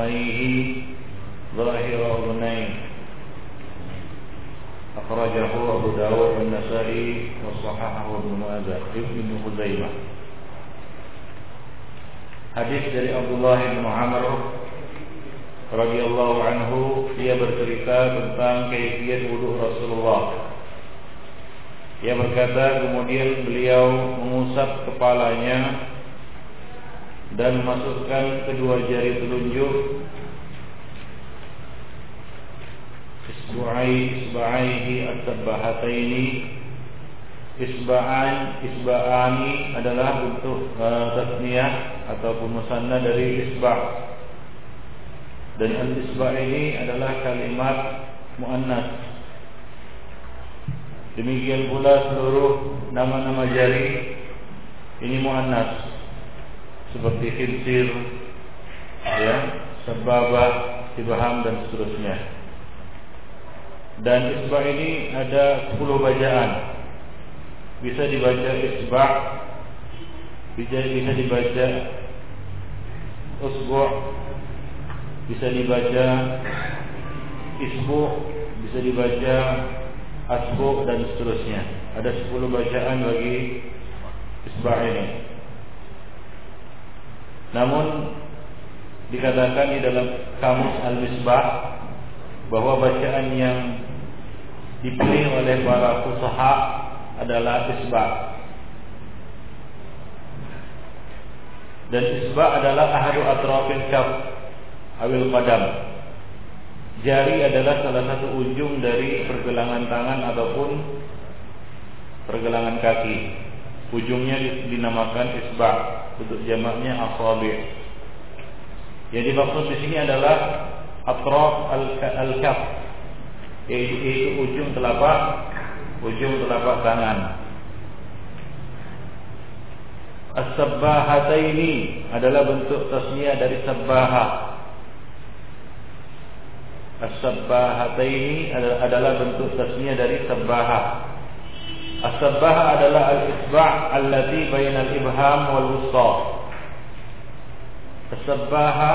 bi ibhamayhi ظاهر أذنيه أخرجه أبو داود والنسائي وصححه ابن ماجه ابن خزيمة Hadis dari Abdullah bin Amr radhiyallahu anhu dia bercerita tentang kaifiyat wudu Rasulullah. Ia berkata kemudian beliau mengusap kepalanya dan memasukkan kedua jari telunjuk. Isbu'ai isba'aihi at-tabbahataini isba'an isba'ani adalah bentuk uh, tasniyah ataupun musanna dari isba' dan al-isba' ini adalah kalimat muannas. Demikian pula seluruh nama-nama jari ini muannas seperti khinsir ya sababah ibham dan seterusnya dan isba ini ada 10 bacaan. Bisa dibaca isba, bisa bisa dibaca usbu, bisa dibaca isbu, bisa dibaca asbu dan seterusnya. Ada 10 bacaan bagi isba ini. Namun dikatakan di dalam kamus al-misbah bahwa bacaan yang dipilih oleh para fusaha adalah isba. Dan isba adalah ahadu atrafil kaf awil qadam. Jari adalah salah satu ujung dari pergelangan tangan ataupun pergelangan kaki. Ujungnya dinamakan isba, untuk jamaknya asabi. Yang dimaksud di sini adalah atraf al-kaf yaitu ujung telapak ujung telapak tangan. As-sabbahataini adalah bentuk tasniah dari sabbaha. As-sabbahataini adalah bentuk tasniah dari sabbaha. As-sabbaha adalah al-isba' allati bainal ibham wal wusta. As-sabbaha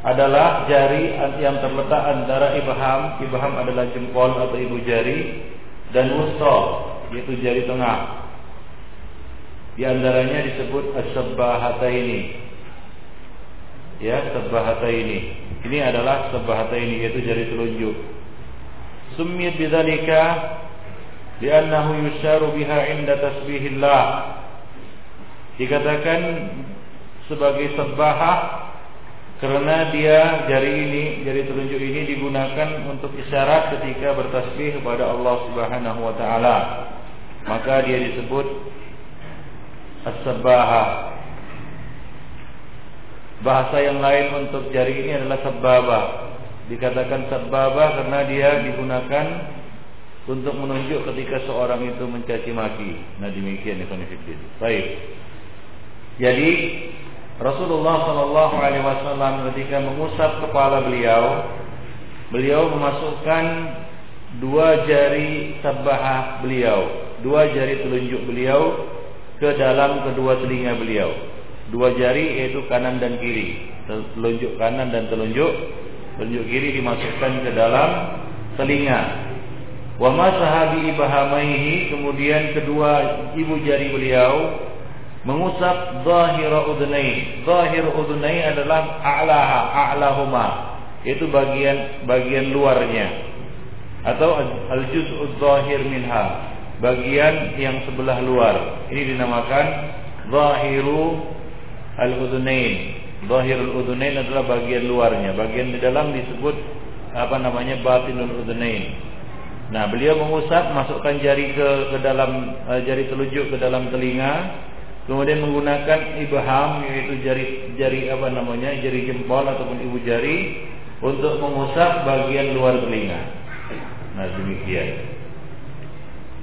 adalah jari yang terletak antara ibham, ibham adalah jempol atau ibu jari dan wusta yaitu jari tengah. Di antaranya disebut as-sabbahataini. Ya, sabbahataini. Ini adalah sabbahataini yaitu jari telunjuk. Summiyat bidzalika li'annahu yusharu biha 'inda tasbihillah. Dikatakan sebagai sabbahah karena dia jari ini, jari telunjuk ini digunakan untuk isyarat ketika bertasbih kepada Allah Subhanahu wa taala. Maka dia disebut as-sabbaha. Bahasa yang lain untuk jari ini adalah sababa. Dikatakan sababa karena dia digunakan untuk menunjuk ketika seorang itu mencaci maki. Nah demikian ikhwan Baik. Jadi Rasulullah Shallallahu Alaihi Wasallam ketika mengusap kepala beliau, beliau memasukkan dua jari sabah beliau, dua jari telunjuk beliau ke dalam kedua telinga beliau. Dua jari yaitu kanan dan kiri, telunjuk kanan dan telunjuk telunjuk kiri dimasukkan ke dalam telinga. Wa masahabi ibahamaihi kemudian kedua ibu jari beliau mengusap zahir udunai. Zahir udunai adalah a'laha, a'lahuma. Itu bagian bagian luarnya. Atau al-juz'u zahir minha. Bagian yang sebelah luar. Ini dinamakan zahiru al-udunain. Zahirul udunain adalah bagian luarnya. Bagian di dalam disebut apa namanya batinul udunain. Nah, beliau mengusap, masukkan jari ke ke dalam uh, jari telunjuk ke dalam telinga, Kemudian menggunakan ibham yaitu jari jari apa namanya jari jempol ataupun ibu jari untuk mengusap bagian luar telinga. Nah demikian.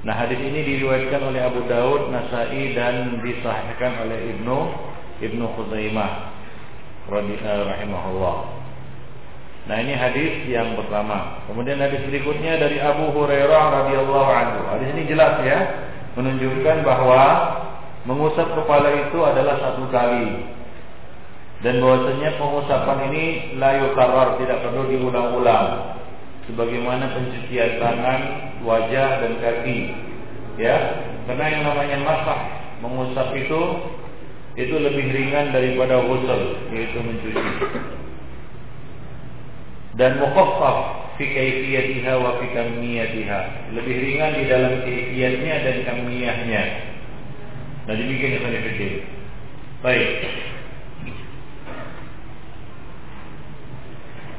Nah hadis ini diriwayatkan oleh Abu Daud, Nasai dan disahihkan oleh Ibnu Ibnu Khuzaimah eh, rahimahullah. Nah ini hadis yang pertama. Kemudian hadis berikutnya dari Abu Hurairah radhiyallahu anhu. Hadis ini jelas ya menunjukkan bahwa Mengusap kepala itu adalah satu kali dan bahwasanya pengusapan ini layu karar tidak perlu diulang-ulang sebagaimana pencucian tangan, wajah dan kaki. Ya, karena yang namanya masak mengusap itu itu lebih ringan daripada ghusl yaitu mencuci. Dan mukhaffaf fi kaifiyatiha wa fi kamiyatiha. Lebih ringan di dalam kaifiyatnya dan kamiyahnya. Nah demikian yang saya. Baik.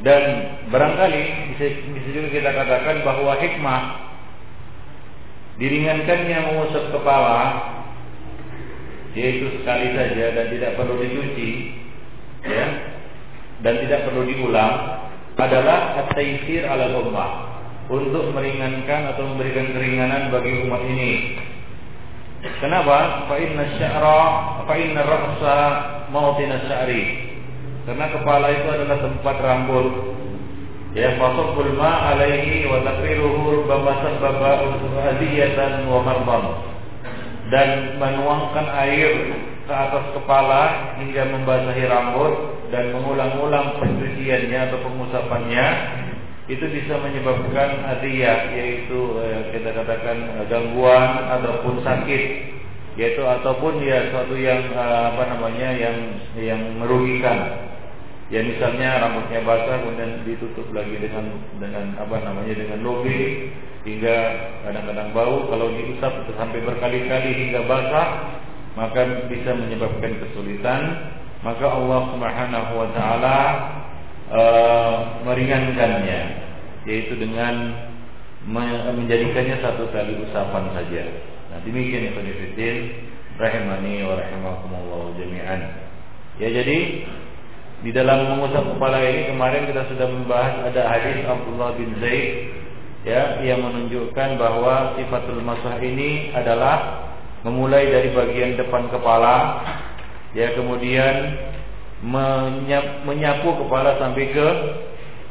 Dan barangkali bisa, bisa juga kita katakan bahwa hikmah diringankannya mengusap kepala yaitu sekali saja dan tidak perlu dicuci ya dan tidak perlu diulang adalah at-taisir ala ummah untuk meringankan atau memberikan keringanan bagi umat ini Kenapa? Fa inna sya'ra fa inna ra'sa sya'ri. Karena kepala itu adalah tempat rambut. Ya fasabul ma alaihi wa taqiruhu rubbama sababa adiyatan wa mardan. Dan menuangkan air ke atas kepala hingga membasahi rambut dan mengulang-ulang pencuciannya atau pengusapannya itu bisa menyebabkan adiyah yaitu eh, kita katakan eh, gangguan ataupun sakit yaitu ataupun ya suatu yang eh, apa namanya yang yang merugikan. Ya misalnya rambutnya basah kemudian ditutup lagi dengan dengan apa namanya dengan lobe hingga kadang-kadang bau kalau diusap sampai berkali-kali hingga basah maka bisa menyebabkan kesulitan maka Allah Subhanahu wa taala uh, meringankannya yaitu dengan menjadikannya satu kali usapan saja. Nah, demikian ya penelitian rahimani wa rahimakumullah jami'an. Ya jadi di dalam mengusap kepala ini kemarin kita sudah membahas ada hadis Abdullah bin Zaid ya yang menunjukkan bahwa sifatul masah ini adalah memulai dari bagian depan kepala ya kemudian menyapu kepala sampai ke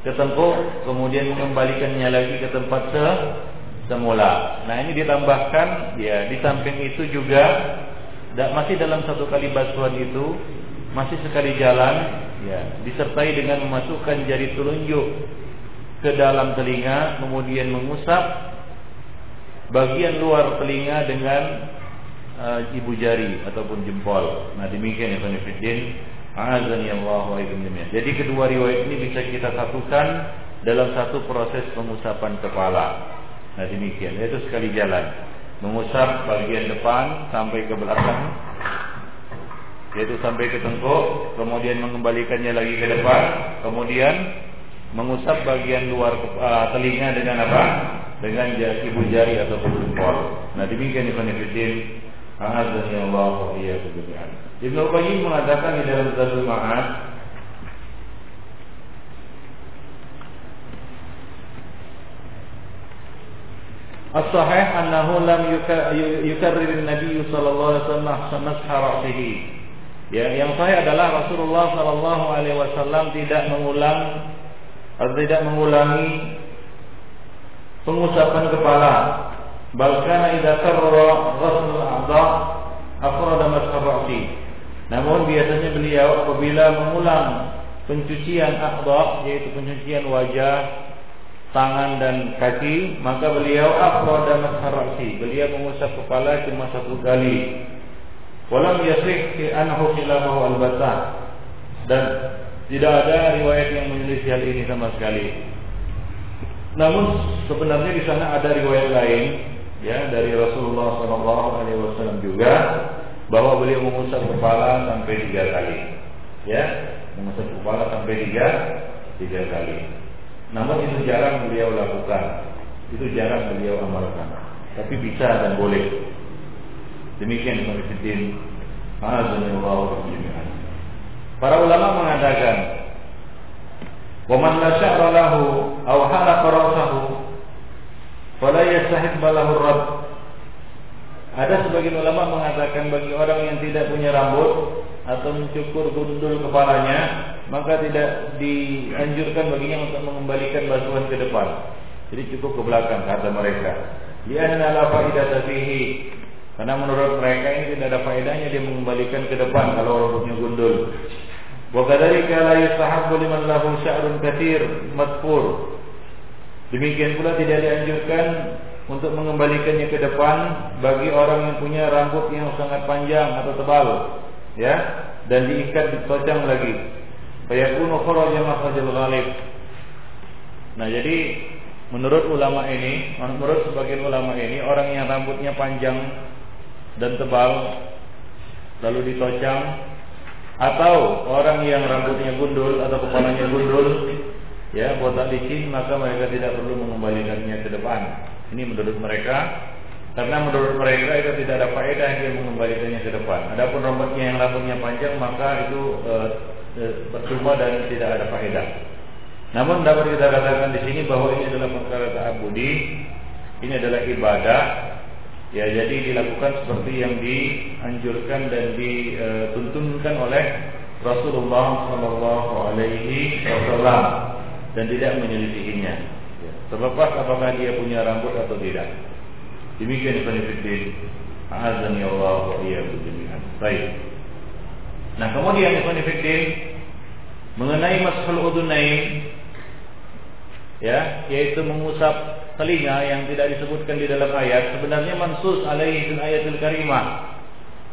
ke tengkuk kemudian mengembalikannya lagi ke tempat se semula. Nah, ini ditambahkan ya di samping itu juga masih dalam satu kali basuhan itu masih sekali jalan ya disertai dengan memasukkan jari telunjuk ke dalam telinga kemudian mengusap bagian luar telinga dengan uh, ibu jari ataupun jempol. Nah, demikian ya Fanifidin. Azani wa jami'an. Jadi kedua riwayat ini bisa kita satukan dalam satu proses pengusapan kepala. Nah demikian, yaitu sekali jalan. Mengusap bagian depan sampai ke belakang. yaitu sampai ke tengkuk, kemudian mengembalikannya lagi ke depan, kemudian mengusap bagian luar uh, telinga dengan apa? Dengan ibu jari atau jempol. Nah demikian Ibn Fiddin A'adzani Allah wa iyyakum jami'an. Ibnu Qayyim mengatakan di dalam Zadul Ma'ad As-sahih annahu lam yukarrir an-nabiy sallallahu alaihi wasallam masha ra'sihi. Ya, yang sahih adalah Rasulullah sallallahu alaihi wasallam tidak mengulang atau tidak mengulangi pengusapan kepala Bahkan idza karrara ghusl al-a'dha afrada Namun biasanya beliau apabila mengulang pencucian a'dha yaitu pencucian wajah, tangan dan kaki, maka beliau afrada mas'ar Beliau mengusap kepala cuma satu kali. Walam yasih fi anhu khilafahu al-batah. Dan tidak ada riwayat yang menyelisih hal ini sama sekali. Namun sebenarnya di sana ada riwayat lain ya dari Rasulullah Shallallahu Alaihi Wasallam juga bahwa beliau mengusap kepala sampai tiga kali, ya mengusap kepala sampai tiga tiga kali. Namun itu jarang beliau lakukan, itu jarang beliau amalkan, tapi bisa dan boleh. Demikian Ibnu Para ulama mengatakan, "Waman la sya'ra lahu aw halaqa ra'sahu Fala yastahib balahur rab. Ada sebagian ulama mengatakan bagi orang yang tidak punya rambut atau mencukur gundul kepalanya, maka tidak dianjurkan baginya untuk mengembalikan basuhan ke depan. Jadi cukup ke belakang kata mereka. Lianna la faidata fihi. Karena menurut mereka ini tidak ada faedahnya dia mengembalikan ke depan kalau rambutnya gundul. Kadzalika la yastahabbu liman lahu sya'run katsir madfur. Demikian pula tidak dianjurkan untuk mengembalikannya ke depan bagi orang yang punya rambut yang sangat panjang atau tebal, ya, dan diikat dipotong lagi. Fayakunu kharaja makhrajal ghalib. Nah, jadi menurut ulama ini, menurut sebagian ulama ini, orang yang rambutnya panjang dan tebal lalu ditocang atau orang yang rambutnya gundul atau kepalanya gundul ya botak licin maka mereka tidak perlu mengembalikannya ke depan. Ini menurut mereka karena menurut mereka itu tidak ada faedah dia mengembalikannya ke depan. Adapun rambutnya yang rambutnya panjang maka itu e, e, dan tidak ada faedah. Namun dapat kita katakan di sini bahwa ini adalah perkara ta'abudi, ini adalah ibadah. Ya, jadi dilakukan seperti yang dianjurkan dan dituntunkan oleh Rasulullah Shallallahu Alaihi Wasallam dan tidak menyelisihinya. Ya. Terlepas apakah dia punya rambut atau tidak. Demikian Fiddin. Azani Allah wa jami'an. Baik. Nah, kemudian Fiddin mengenai mashul udunain ya, yaitu mengusap telinga yang tidak disebutkan di dalam ayat sebenarnya mansus alaihi fil ayatil karimah.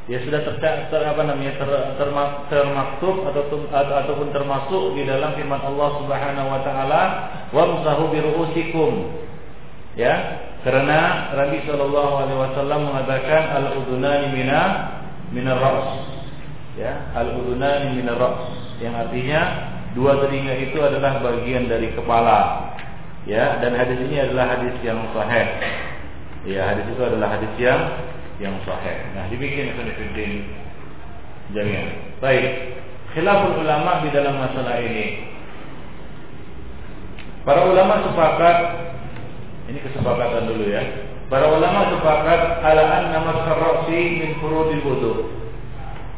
Ya sudah ter, ter apa namanya ter, ter, termaktub atau ataupun termasuk di dalam firman Allah Subhanahu wa taala wamsahu biruusikum ya karena Nabi sallallahu alaihi wasallam mengatakan al udunani mina minar ra's ya al udunani minar ra's yang artinya dua telinga itu adalah bagian dari kepala ya dan hadis ini adalah hadis yang sahih ya hadis itu adalah hadis yang yang sahih. Nah, dibikin Fiddin jami'an. Baik. Khilaful ulama di dalam masalah ini. Para ulama sepakat ini kesepakatan dulu ya. Para ulama sepakat ala anna masarrasi min furudil wudu.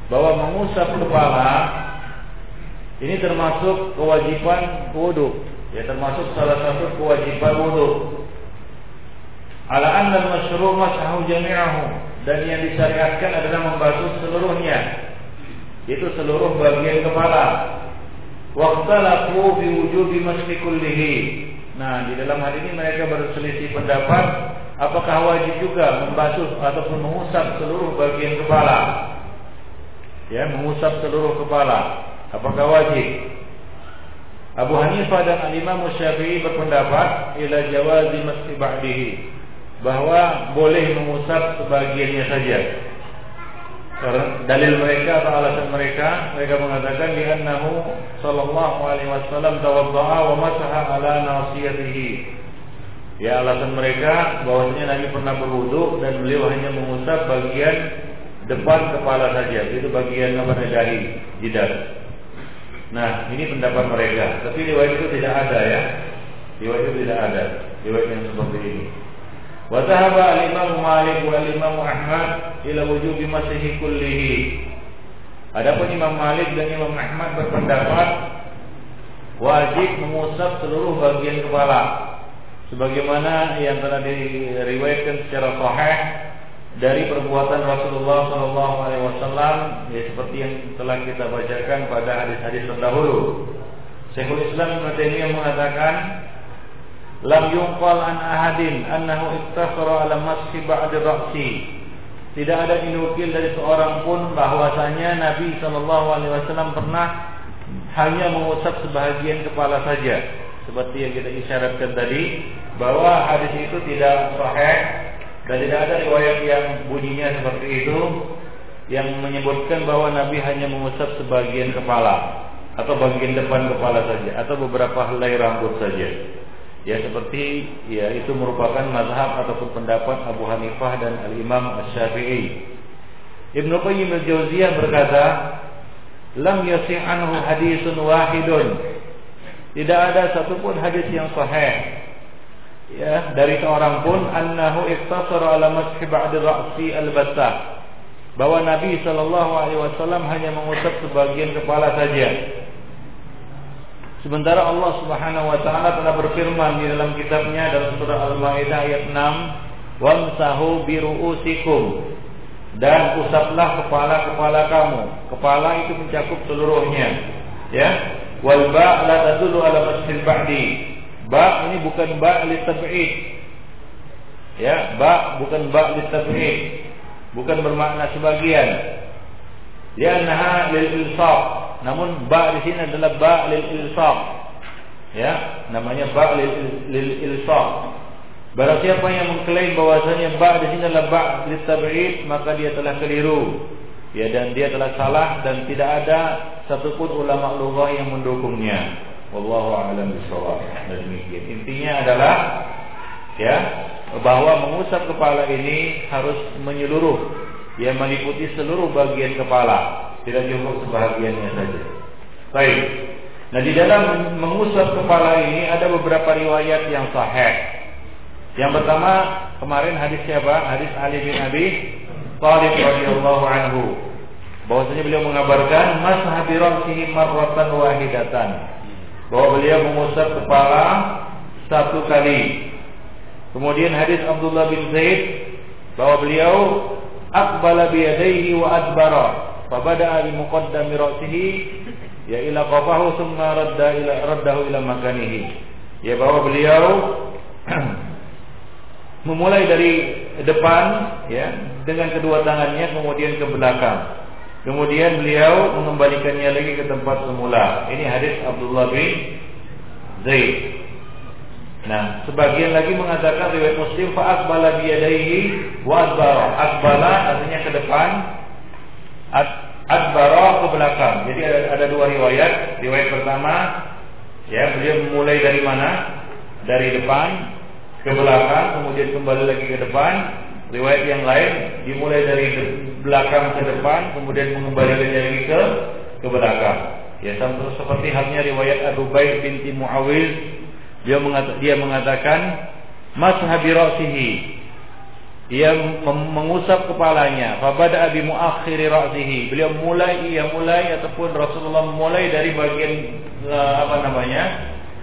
Bahwa mengusap kepala ini termasuk kewajiban wudu. Ya termasuk salah satu kewajiban wudu. Ala anna al-masyru' mas'ahu jami'ahu. Dan yang disyariatkan adalah membasuh seluruhnya. Itu seluruh bagian kepala. Waqtalafu fi wujubi masli kullihi. Nah di dalam hal ini mereka berselisih pendapat apakah wajib juga membasuh ataupun mengusap seluruh bagian kepala. Ya mengusap seluruh kepala. Apakah wajib Abu Hanifah dan Al-Imam Syafi'i berpendapat ila jawazi masli ba'dihi bahwa boleh mengusap sebagiannya saja. dalil mereka atau alasan mereka mereka mengatakan li'annahu sallallahu alaihi wasallam tawaddaa wa masaha ala nasiyatihi ya alasan mereka bahwasanya Nabi pernah berwudu dan beliau hanya mengusap bagian depan kepala saja itu bagian apa dahi jidat nah ini pendapat mereka. Tapi riwayat itu tidak ada ya. Riwayat itu tidak ada. Riwayat yang seperti ini. Wa dhahaba al-Imam Malik wa al-Imam Ahmad ila wujubi masihi kullihi. Adapun Imam Malik dan Imam Ahmad berpendapat wajib mengusap seluruh bagian kepala. Sebagaimana yang telah diriwayatkan secara sahih dari perbuatan Rasulullah Shallallahu Alaihi Wasallam ya seperti yang telah kita bacakan pada hadis-hadis terdahulu. Syekhul Islam Ibnu Taimiyah mengatakan lam yunqal an ahadin annahu iktasara ala mashi ba'd ra'si tidak ada dinukil dari seorang pun bahwasanya Nabi Shallallahu Alaihi Wasallam pernah hanya mengusap sebahagian kepala saja, seperti yang kita isyaratkan tadi, bahwa hadis itu tidak sahih dan tidak ada riwayat yang bunyinya seperti itu yang menyebutkan bahwa Nabi hanya mengusap sebagian kepala atau bagian depan kepala saja atau beberapa helai rambut saja ya seperti ya itu merupakan mazhab ataupun pendapat Abu Hanifah dan Al Imam Asy-Syafi'i. Ibnu Qayyim al-Jauziyah berkata, "Lam yasih anhu hadisun wahidun." Tidak ada satupun hadis yang sahih ya dari seorang pun annahu iktasara ala mashi ba'd ra'si al-battah bahwa Nabi sallallahu alaihi wasallam hanya mengusap sebagian kepala saja Sementara Allah Subhanahu wa taala telah berfirman di dalam kitabnya dalam surah Al-Maidah ayat 6, "Wamsahu biruusikum" dan usaplah kepala-kepala kamu. Kepala itu mencakup seluruhnya. Ya. Wal ba' la tadullu ala masjid ba'di. Ba ini bukan ba li tab'id. Ya, ba bukan ba li tab'id. Bukan bermakna sebagian. Liannaha lil ilsaq namun ba di sini adalah ba lil ilsaq. Ya, namanya ba lil, lil ilsaq. Barang siapa yang mengklaim bahwasanya ba di sini adalah ba lil tab'id, maka dia telah keliru. Ya dan dia telah salah dan tidak ada satupun ulama lughah yang mendukungnya. Wallahu a'lam bishawab. Dan demikian. Intinya adalah ya bahwa mengusap kepala ini harus menyeluruh yang meliputi seluruh bagian kepala tidak cukup sebahagiannya saja. Baik. Nah di dalam mengusap kepala ini ada beberapa riwayat yang sahih. Yang pertama kemarin hadis siapa? Hadis Ali bin Abi Thalib radhiyallahu anhu. Bahwasanya beliau mengabarkan mas habirasihi marratan wahidatan. Bahwa beliau mengusap kepala satu kali. Kemudian hadis Abdullah bin Zaid bahwa beliau akbala biyadaihi wa adbara Fabada bi muqaddami ra'sihi ya ila qafahu thumma radda ila raddahu ila makanihi. Ya bahwa beliau memulai dari depan ya dengan kedua tangannya kemudian ke belakang. Kemudian beliau mengembalikannya lagi ke tempat semula. Ini hadis Abdullah bin Zaid. Nah, sebagian lagi mengatakan riwayat Muslim fa akbala bi yadayhi wa adbara. Akbala artinya ke depan, adbara ke belakang. Jadi ada, ada dua riwayat. Riwayat pertama, ya beliau mulai dari mana? Dari depan ke belakang, kemudian kembali lagi ke depan. Riwayat yang lain dimulai dari belakang ke depan, kemudian mengembalikan lagi ke ke belakang. Ya, sama seperti halnya riwayat Abu Baik binti Muawiz, dia mengatakan, dia mengatakan mashabi ra'sihi ia mengusap kepalanya. Fabada abi muakhiri ra'sihi. Beliau mulai ia mulai ataupun Rasulullah mulai dari bagian eh, apa namanya?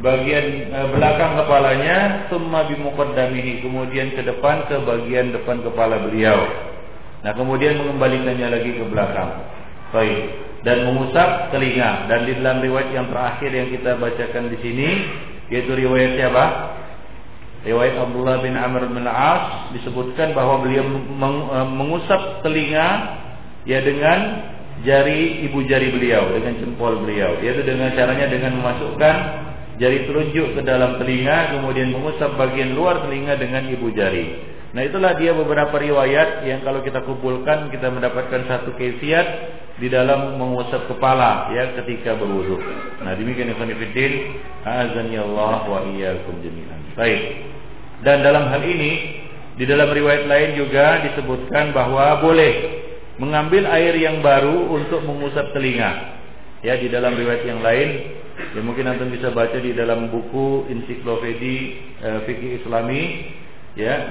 Bagian uh, belakang kepalanya summa bi muqaddamihi kemudian ke depan ke bagian depan kepala beliau. Nah, kemudian mengembalikannya lagi ke belakang. Baik. Dan mengusap telinga dan di dalam riwayat yang terakhir yang kita bacakan di sini yaitu riwayat siapa? Riwayat Abdullah bin Amr bin As disebutkan bahwa beliau e, mengusap telinga ya dengan jari ibu jari beliau dengan jempol beliau yaitu dengan caranya dengan memasukkan jari telunjuk ke dalam telinga kemudian mengusap bagian luar telinga dengan ibu jari Nah itulah dia beberapa riwayat yang kalau kita kumpulkan kita mendapatkan satu kefiat di dalam mengusap kepala ya ketika berwudu. Nah demikian ikhwan fillah, azan ya Allah wa iyyakum jami'an. Baik. Dan dalam hal ini di dalam riwayat lain juga disebutkan bahwa boleh mengambil air yang baru untuk mengusap telinga. Ya di dalam riwayat yang lain ya mungkin antum bisa baca di dalam buku ensiklopedi eh, fikih Islami ya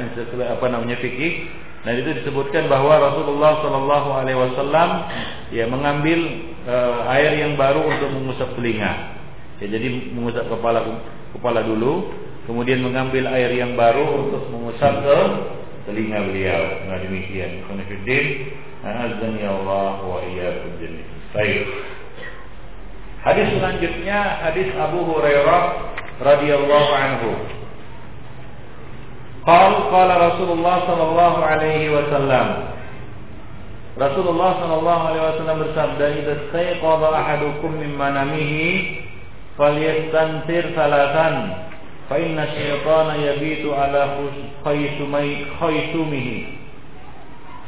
apa namanya fikih. Nah itu disebutkan bahwa Rasulullah Shallallahu Alaihi Wasallam ya mengambil uh, air yang baru untuk mengusap telinga. Ya jadi mengusap kepala kepala dulu kemudian mengambil air yang baru untuk mengusap ke telinga beliau. Nah demikian. Konfidin azan ya Allah wa iyyakum baik Hadis selanjutnya hadis Abu Hurairah radhiyallahu anhu. Qal qala Rasulullah sallallahu alaihi wasallam. Rasulullah sallallahu alaihi wasallam bersabda, "Idza stayqadha ahadukum min manamihi falyastantir salatan, fa inna syaitana yabitu ala khaysumai khaysumihi."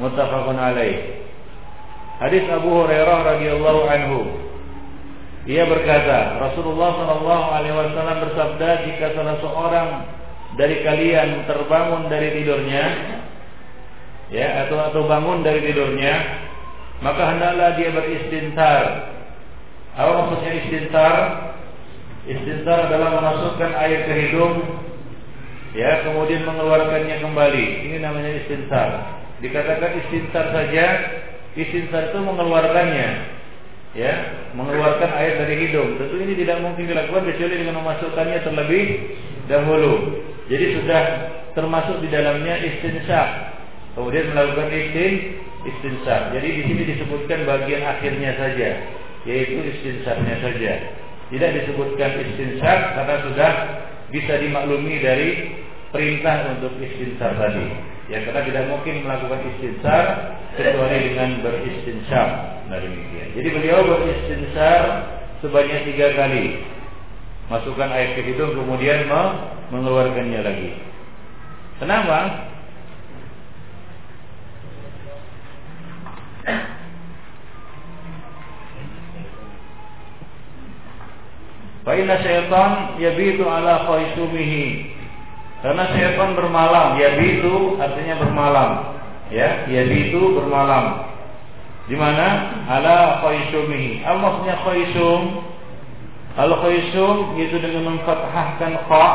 Muttafaqun alaih. Hadis Abu Hurairah radhiyallahu anhu. Ia berkata, Rasulullah sallallahu alaihi wasallam bersabda, "Jika salah seorang dari kalian terbangun dari tidurnya ya atau atau bangun dari tidurnya maka hendaklah dia beristintar. Apa maksudnya istintar? Istintar adalah memasukkan air ke hidung ya kemudian mengeluarkannya kembali. Ini namanya istintar. Dikatakan istintar saja istintar itu mengeluarkannya ya mengeluarkan air dari hidung tentu ini tidak mungkin dilakukan kecuali dengan memasukkannya terlebih dahulu jadi sudah termasuk di dalamnya istinsyak. Kemudian melakukan istin istinsyak. Jadi di sini disebutkan bagian akhirnya saja, yaitu istinsaknya saja. Tidak disebutkan istinsyak karena sudah bisa dimaklumi dari perintah untuk istinsar tadi. Ya karena tidak mungkin melakukan istinsar kecuali dengan beristinsar. Nah demikian. Jadi beliau beristinsar sebanyak tiga kali masukkan air ke hidung kemudian mengeluarkannya lagi. Kenapa? Fa'inna syaitan yabitu ala khaisumihi. Karena syaitan bermalam, yabitu artinya bermalam. Ya, yabitu bermalam. Di mana? Ala khaisumihi. Apa maksudnya khaisum? Al-khaysum yaitu dengan memfathahkan kha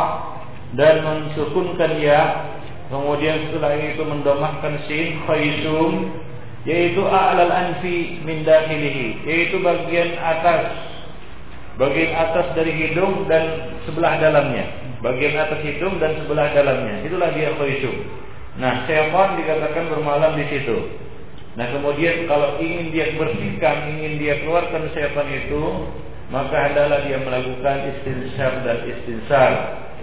dan mensukunkan ya, kemudian setelah itu mendomahkan sin khaysum yaitu a'lal anfi min dakhilihi yaitu bagian atas bagian atas dari hidung dan sebelah dalamnya bagian atas hidung dan sebelah dalamnya itulah dia khaysum nah syaitan dikatakan bermalam di situ nah kemudian kalau ingin dia bersihkan ingin dia keluarkan syaitan itu maka adalah dia melakukan istinsyar dan istinsar.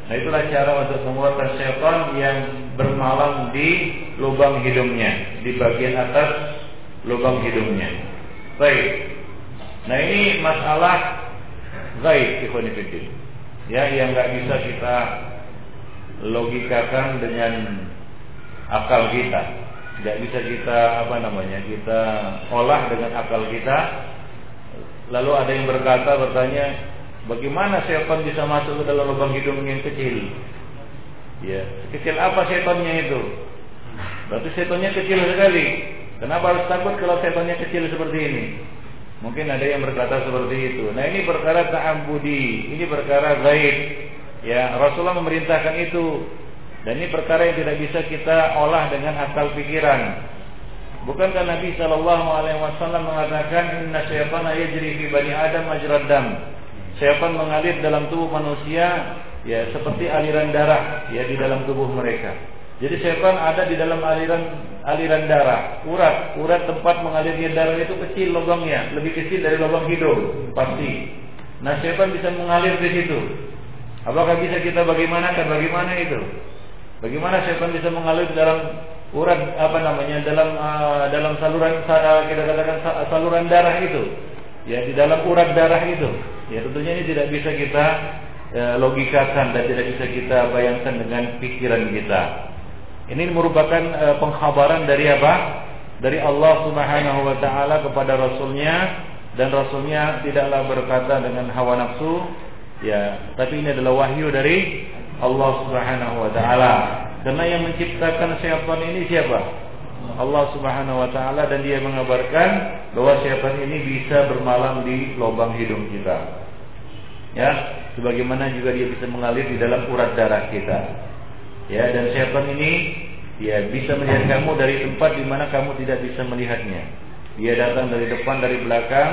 Nah itulah cara untuk mengeluarkan syaitan yang bermalam di lubang hidungnya, di bagian atas lubang hidungnya. Baik. Nah ini masalah gaib ikhwanifidin. Ya yang nggak bisa kita logikakan dengan akal kita. Tidak bisa kita apa namanya kita olah dengan akal kita Lalu ada yang berkata bertanya, bagaimana setan bisa masuk ke dalam lubang hidung yang kecil? Ya, kecil apa setannya itu? Berarti setannya kecil sekali. Kenapa harus takut kalau setannya kecil seperti ini? Mungkin ada yang berkata seperti itu. Nah ini perkara ta'ambudi, ini perkara gaib. Ya, Rasulullah memerintahkan itu. Dan ini perkara yang tidak bisa kita olah dengan akal pikiran. Bukankah Nabi Shallallahu Alaihi Wasallam mengatakan Inna syaitana yajri fi bani Adam majrad dam. Syaitan mengalir dalam tubuh manusia ya seperti aliran darah ya di dalam tubuh mereka. Jadi syaitan ada di dalam aliran aliran darah, urat, urat tempat mengalirnya darah itu kecil lubangnya, lebih kecil dari lubang hidung pasti. Nah syaitan bisa mengalir di situ. Apakah bisa kita bagaimana kan bagaimana itu? Bagaimana syaitan bisa mengalir di dalam urat apa namanya dalam uh, dalam saluran uh, kita katakan saluran darah itu ya di dalam urat darah itu ya tentunya ini tidak bisa kita uh, logikakan dan tidak bisa kita bayangkan dengan pikiran kita Ini merupakan e, pengkhabaran dari apa? Dari Allah Subhanahu wa taala kepada rasulnya dan rasulnya tidaklah berkata dengan hawa nafsu ya, tapi ini adalah wahyu dari Allah Subhanahu wa taala. Karena yang menciptakan syaitan ini siapa? Allah Subhanahu wa taala dan dia mengabarkan bahwa syaitan ini bisa bermalam di lubang hidung kita. Ya, sebagaimana juga dia bisa mengalir di dalam urat darah kita. Ya, dan syaitan ini ya bisa melihat kamu dari tempat di mana kamu tidak bisa melihatnya. Dia datang dari depan, dari belakang,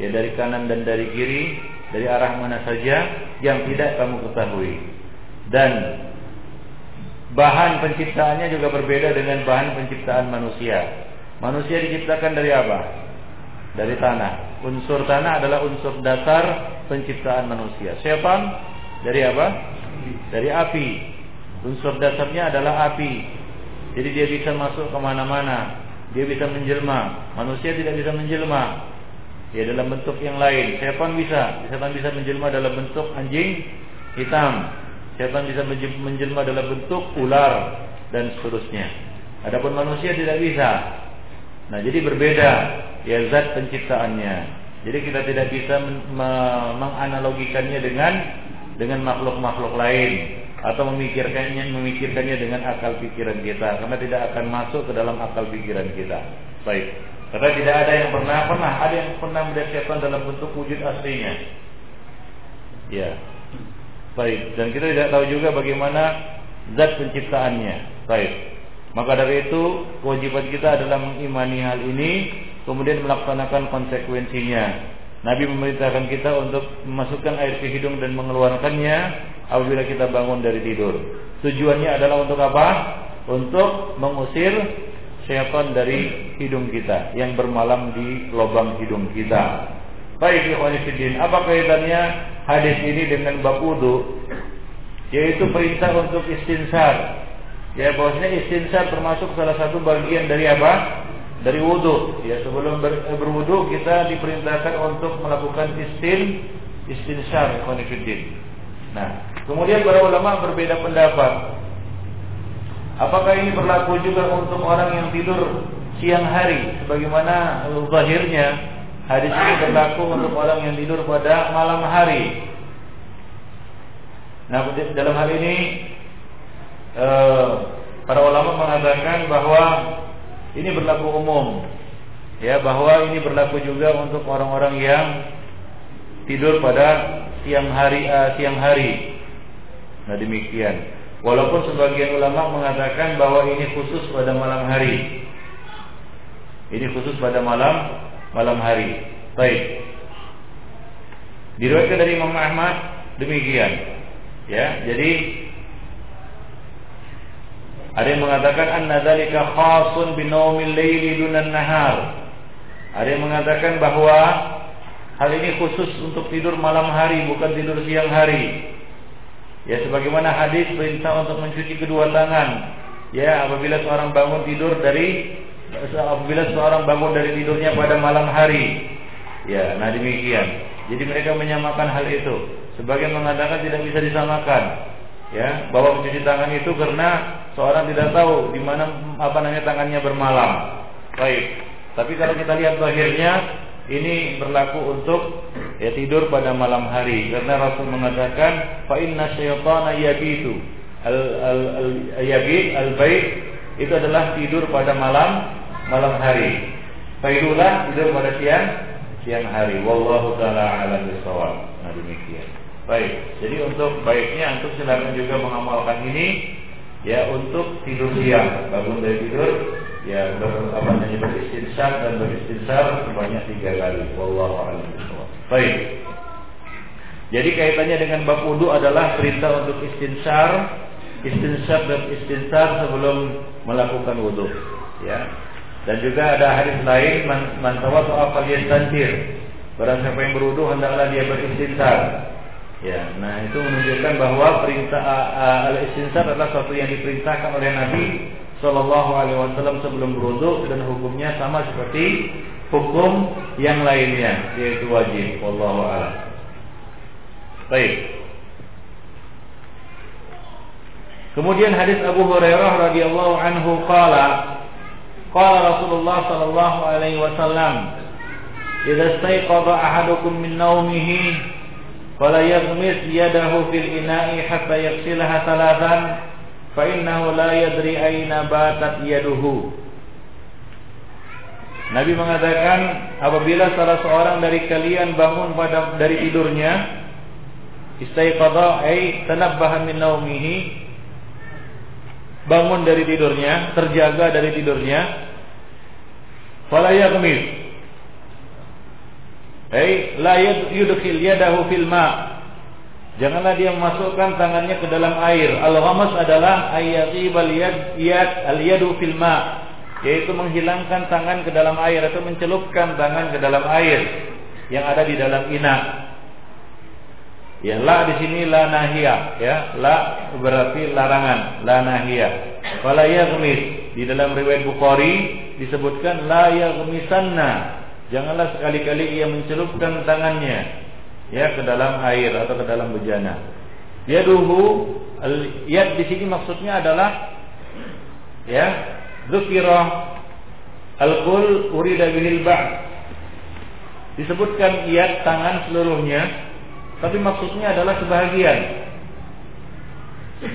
ya dari kanan dan dari kiri, dari arah mana saja yang tidak kamu ketahui. Dan bahan penciptaannya juga berbeda dengan bahan penciptaan manusia. Manusia diciptakan dari apa? Dari tanah. Unsur tanah adalah unsur dasar penciptaan manusia. Setan dari apa? Dari api. Unsur dasarnya adalah api. Jadi dia bisa masuk ke mana-mana. Dia bisa menjelma. Manusia tidak bisa menjelma. Ya dalam bentuk yang lain. Setan bisa. Setan bisa menjelma dalam bentuk anjing hitam. Setan bisa menjelma dalam bentuk ular dan seterusnya. Adapun manusia tidak bisa. Nah, jadi berbeda ya zat penciptaannya. Jadi kita tidak bisa menganalogikannya dengan dengan makhluk-makhluk lain atau memikirkannya memikirkannya dengan akal pikiran kita karena tidak akan masuk ke dalam akal pikiran kita. Baik. Karena tidak ada yang pernah pernah ada yang pernah melihat setan dalam bentuk wujud aslinya. Ya. Baik. Dan kita tidak tahu juga bagaimana zat penciptaannya. Baik. Maka dari itu kewajiban kita adalah mengimani hal ini kemudian melaksanakan konsekuensinya. Nabi memerintahkan kita untuk memasukkan air ke hidung dan mengeluarkannya apabila kita bangun dari tidur. Tujuannya adalah untuk apa? Untuk mengusir syaitan dari hidung kita yang bermalam di lubang hidung kita. Baik ikhwanifidin, apa kaitannya hadis ini dengan bab wudu? Yaitu perintah untuk istinsar. Ya bahwasanya istinsar termasuk salah satu bagian dari apa? dari wudhu. Ya sebelum ber, berwudhu kita diperintahkan untuk melakukan istin istinsyar konfidin. Nah, kemudian para ulama berbeda pendapat. Apakah ini berlaku juga untuk orang yang tidur siang hari sebagaimana zahirnya hadis ini berlaku untuk orang yang tidur pada malam hari. Nah, dalam hal ini eh, para ulama mengatakan bahwa ini berlaku umum. Ya, bahwa ini berlaku juga untuk orang-orang yang tidur pada siang hari uh, siang hari. Nah, demikian. Walaupun sebagian ulama mengatakan bahwa ini khusus pada malam hari. Ini khusus pada malam malam hari. Baik. Diriwayatkan dari Imam Ahmad demikian. Ya, jadi ada yang mengatakan anna dzalika khasun binaumil laili dunan nahar. Ada yang mengatakan bahwa hal ini khusus untuk tidur malam hari bukan tidur siang hari. Ya sebagaimana hadis perintah untuk mencuci kedua tangan. Ya apabila seorang bangun tidur dari apabila seorang bangun dari tidurnya pada malam hari. Ya, nah demikian. Jadi mereka menyamakan hal itu. Sebagian mengatakan tidak bisa disamakan ya bahwa mencuci tangan itu karena seorang tidak tahu di mana apa namanya tangannya bermalam. Baik. Tapi kalau kita lihat akhirnya ini berlaku untuk ya tidur pada malam hari karena Rasul mengatakan fa inna syaitana yabitu al al, al yabit al bait itu adalah tidur pada malam malam hari. Faidulah tidur pada siang siang hari. Wallahu taala alam bisawab. Nah demikian. Baik, jadi untuk baiknya antum silakan juga mengamalkan ini ya untuk tidur siang, bangun dari tidur ya ber, apa namanya beristinsar dan beristinsar sebanyak tiga kali. Wallahu a'lam Baik. Jadi kaitannya dengan bab wudu adalah perintah untuk istinsar, istinsar dan istinsar sebelum melakukan wudu, ya. Dan juga ada hadis lain man, man tawatu afal yastantir. Barang siapa yang berwudu hendaklah dia beristinsar. Ya, nah itu menunjukkan bahwa perintah al-istinsar adalah sesuatu yang diperintahkan oleh Nabi Shallallahu Alaihi Wasallam sebelum berwudu dan hukumnya sama seperti hukum yang lainnya yaitu wajib. Wallahu a'lam. Baik. Kemudian hadis Abu Hurairah radhiyallahu anhu qala qala Rasulullah sallallahu alaihi wasallam idza istayqadha ahadukum min nawmihi fala yaghmis yadahu fil ina'i hatta yaghsilaha thalathan fa innahu la yadri aina batat yaduhu Nabi mengatakan apabila salah seorang dari kalian bangun pada dari tidurnya istaiqadha ay tanabbaha min naumihi bangun dari tidurnya terjaga dari tidurnya fala yaghmis ay la yudkhil yadahu fil ma Janganlah dia memasukkan tangannya ke dalam air. Al-ghamas adalah ayyatibal yad yad al-yadu fil ma yaitu menghilangkan tangan ke dalam air atau mencelupkan tangan ke dalam air yang ada di dalam ina. Ya, la di sini la nahia, ya. La berarti larangan, la nahia. Fala yaghmis. Di dalam riwayat Bukhari disebutkan la yaghmisanna. Janganlah sekali-kali ia mencelupkan tangannya ya ke dalam air atau ke dalam bejana. Yaduhu yad di sini maksudnya adalah ya Dzukira al-qul urida ba' Disebutkan iat tangan seluruhnya Tapi maksudnya adalah sebahagian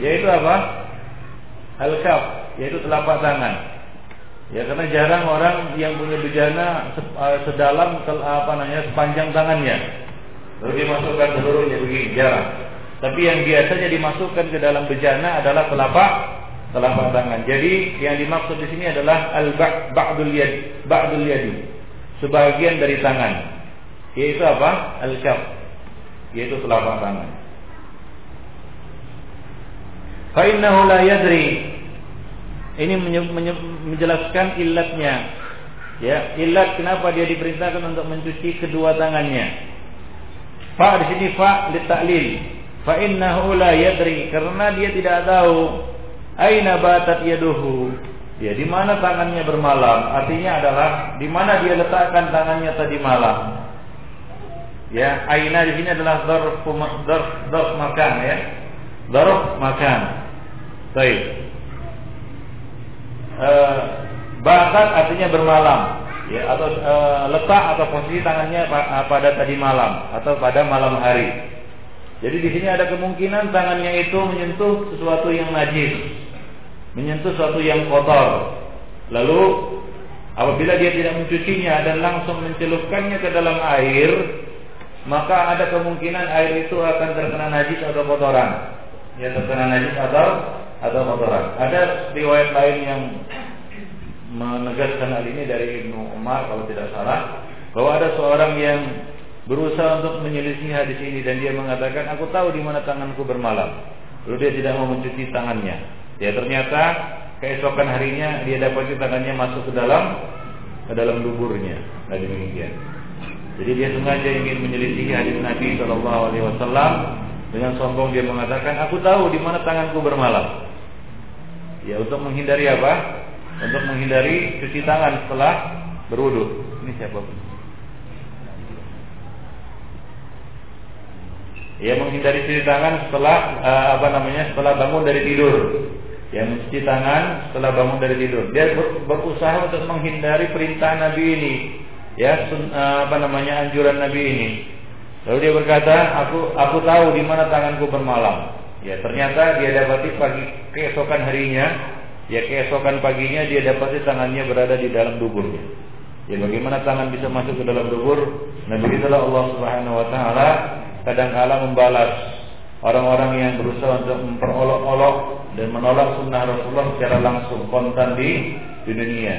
Yaitu apa? Al-kaf Yaitu telapak tangan Ya karena jarang orang yang punya bejana eh, sedalam apa namanya sepanjang tangannya. Lalu dimasukkan seluruhnya begini jarang. Tapi yang biasanya dimasukkan ke dalam bejana adalah telapak telapak tangan. Jadi yang dimaksud di sini adalah al ba'dul yad, ba'dul yadi. Sebagian dari tangan. Yaitu apa? Al-kaf. Yaitu telapak tangan. Fa innahu la yadri. Ini menjelaskan illatnya. Ya, illat kenapa dia diperintahkan untuk mencuci kedua tangannya. Fa di sini fa li ta'lil. Fa innahu la yadri karena dia tidak tahu Aina batat yaduhu? Ya, di mana tangannya bermalam? Artinya adalah di mana dia letakkan tangannya tadi malam. Ya, aina di sini adalah dzarf dzarf dzarf makan ya. Dzarf makan. Baik. Eh batat artinya bermalam ya atau e, letak atau posisi tangannya pada tadi malam atau pada malam hari. Jadi di sini ada kemungkinan tangannya itu menyentuh sesuatu yang najis menyentuh sesuatu yang kotor. Lalu apabila dia tidak mencucinya dan langsung mencelupkannya ke dalam air, maka ada kemungkinan air itu akan terkena najis atau kotoran. Ya terkena najis atau atau kotoran. Ada riwayat lain yang menegaskan hal ini dari Ibnu Umar kalau tidak salah bahwa ada seorang yang berusaha untuk menyelisih hadis ini dan dia mengatakan aku tahu di mana tanganku bermalam. Lalu dia tidak mau mencuci tangannya. Ya ternyata keesokan harinya dia dapat tangannya masuk ke dalam ke dalam duburnya. Nah demikian. Jadi dia sengaja ingin menyelidiki hadis Nabi Shallallahu Alaihi Wasallam dengan sombong dia mengatakan, aku tahu di mana tanganku bermalam. Ya untuk menghindari apa? Untuk menghindari cuci tangan setelah berwudu. Ini siapa? Ya menghindari cuci tangan setelah uh, apa namanya? Setelah bangun dari tidur yang mencuci tangan setelah bangun dari tidur. Dia ber, berusaha untuk menghindari perintah Nabi ini, ya sun, uh, apa namanya anjuran Nabi ini. Lalu dia berkata, aku aku tahu di mana tanganku bermalam. Ya ternyata dia dapati pagi keesokan harinya, ya keesokan paginya dia dapati tangannya berada di dalam duburnya. Ya bagaimana tangan bisa masuk ke dalam dubur? Nabi itulah Allah Subhanahu Wa Taala kadang kala membalas orang-orang yang berusaha untuk memperolok-olok dan menolak sunnah Rasulullah secara langsung kontan di, di dunia.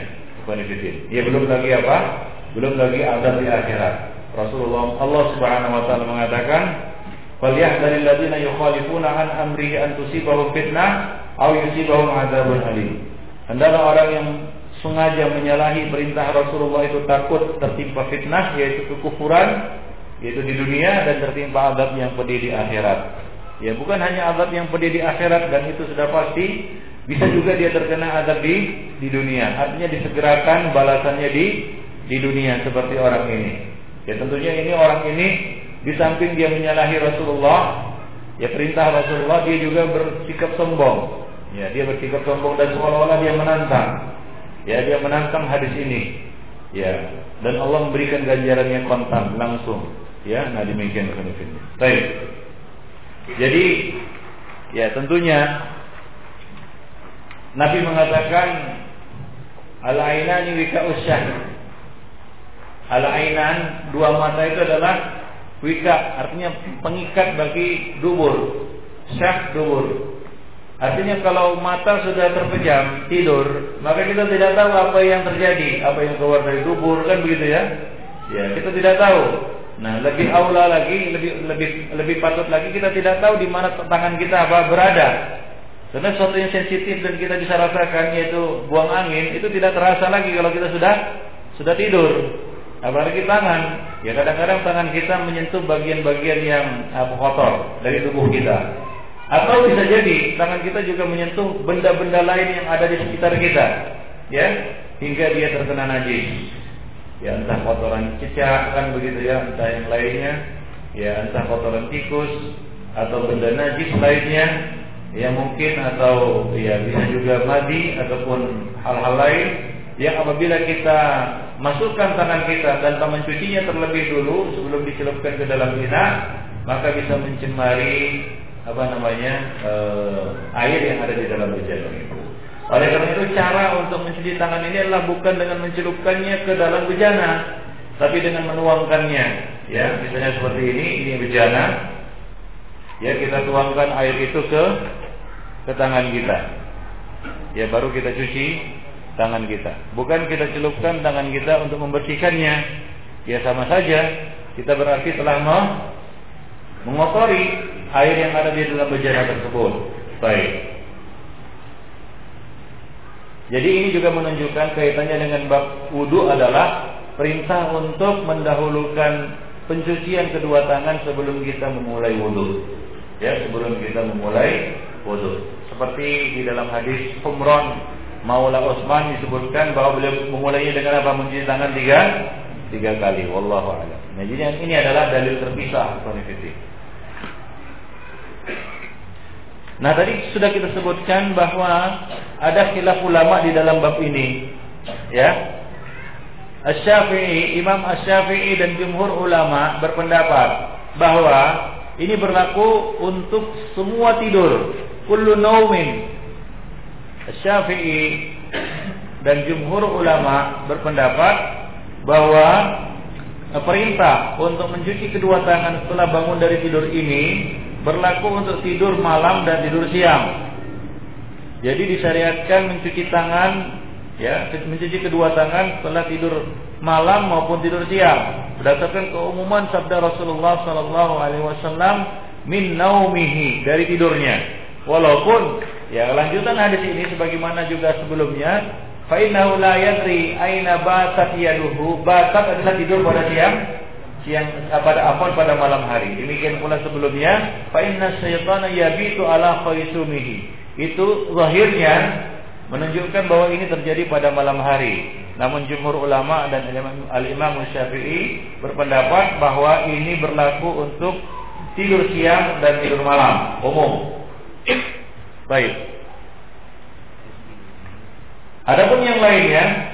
Ya belum lagi apa? Belum lagi azab di akhirat. Rasulullah Allah Subhanahu wa taala mengatakan, "Falyahdharil ladzina yukhalifuna an amrihi an tusibahum fitnah aw yusibahum adzabun alim." Hendaklah orang yang sengaja menyalahi perintah Rasulullah itu takut tertimpa fitnah yaitu kekufuran yaitu di dunia dan tertimpa azab yang pedih di akhirat. Ya bukan hanya azab yang pedih di akhirat dan itu sudah pasti, bisa juga dia terkena azab di di dunia. Artinya disegerakan balasannya di di dunia seperti orang ini. Ya tentunya ini orang ini di samping dia menyalahi Rasulullah, ya perintah Rasulullah dia juga bersikap sombong. Ya, dia bersikap sombong dan seolah-olah dia menantang. Ya, dia menantang hadis ini. Ya, dan Allah memberikan ganjarannya kontan langsung. Ya, nah demikian ini. Baik. Jadi, ya tentunya Nabi mengatakan al-ainani wika usyah. Al-ainan dua mata itu adalah wika, artinya pengikat bagi dubur. Syah dubur. Artinya kalau mata sudah terpejam tidur, maka kita tidak tahu apa yang terjadi, apa yang keluar dari dubur kan begitu ya? Ya, kita tidak tahu. Nah, lebih aula lagi, lebih lebih lebih patut lagi kita tidak tahu di mana tangan kita apa berada. Karena sesuatu yang sensitif dan kita bisa rasakan yaitu buang angin itu tidak terasa lagi kalau kita sudah sudah tidur. Apalagi tangan, ya kadang-kadang tangan kita menyentuh bagian-bagian yang apa, kotor dari tubuh kita. Atau bisa jadi tangan kita juga menyentuh benda-benda lain yang ada di sekitar kita, ya, hingga dia terkena najis. Ya entah kotoran cicak kan begitu ya, entah yang lainnya, ya entah kotoran tikus atau benda najis lainnya, ya mungkin atau ya bisa juga madi ataupun hal-hal lain yang apabila kita masukkan tangan kita dan mencucinya terlebih dulu sebelum dicelupkan ke dalam ina, maka bisa mencemari apa namanya uh, air yang ada di dalam bejana itu. Oleh karena itu cara untuk mencuci tangan ini adalah bukan dengan mencelupkannya ke dalam bejana, tapi dengan menuangkannya. Ya, misalnya seperti ini, ini bejana. Ya, kita tuangkan air itu ke ke tangan kita. Ya, baru kita cuci tangan kita. Bukan kita celupkan tangan kita untuk membersihkannya. Ya sama saja, kita berarti telah mengotori air yang ada di dalam bejana tersebut. Baik. Jadi ini juga menunjukkan kaitannya dengan bab wudhu adalah perintah untuk mendahulukan pencucian kedua tangan sebelum kita memulai wudhu. Ya, sebelum kita memulai wudhu. Seperti di dalam hadis Umron Maula Utsman disebutkan bahwa beliau memulainya dengan apa? Mencuci tangan tiga tiga kali. Wallahu a'lam. Nah, jadi ini adalah dalil terpisah konfirmasi. Nah tadi sudah kita sebutkan bahwa ada khilaf ulama di dalam bab ini. Ya. Asy-Syafi'i, Imam Asy-Syafi'i dan jumhur ulama berpendapat bahwa ini berlaku untuk semua tidur, kullu naumin. Asy-Syafi'i dan jumhur ulama berpendapat bahwa perintah untuk mencuci kedua tangan setelah bangun dari tidur ini berlaku untuk tidur malam dan tidur siang. Jadi disyariatkan mencuci tangan ya, mencuci kedua tangan setelah tidur malam maupun tidur siang. Berdasarkan keumuman sabda Rasulullah sallallahu alaihi wasallam min naumihi dari tidurnya. Walaupun ya lanjutan hadis ini sebagaimana juga sebelumnya fa innahu la yadri aina batat yaduhu batat adalah tidur pada siang siang eh, pada afwan pada malam hari. Demikian pula sebelumnya, fa inna syaitana yabitu ala khaisumihi. Itu zahirnya menunjukkan bahwa ini terjadi pada malam hari. Namun jumhur ulama dan al-Imam Syafi'i berpendapat bahwa ini berlaku untuk tidur siang dan tidur malam umum. Baik. Adapun yang lainnya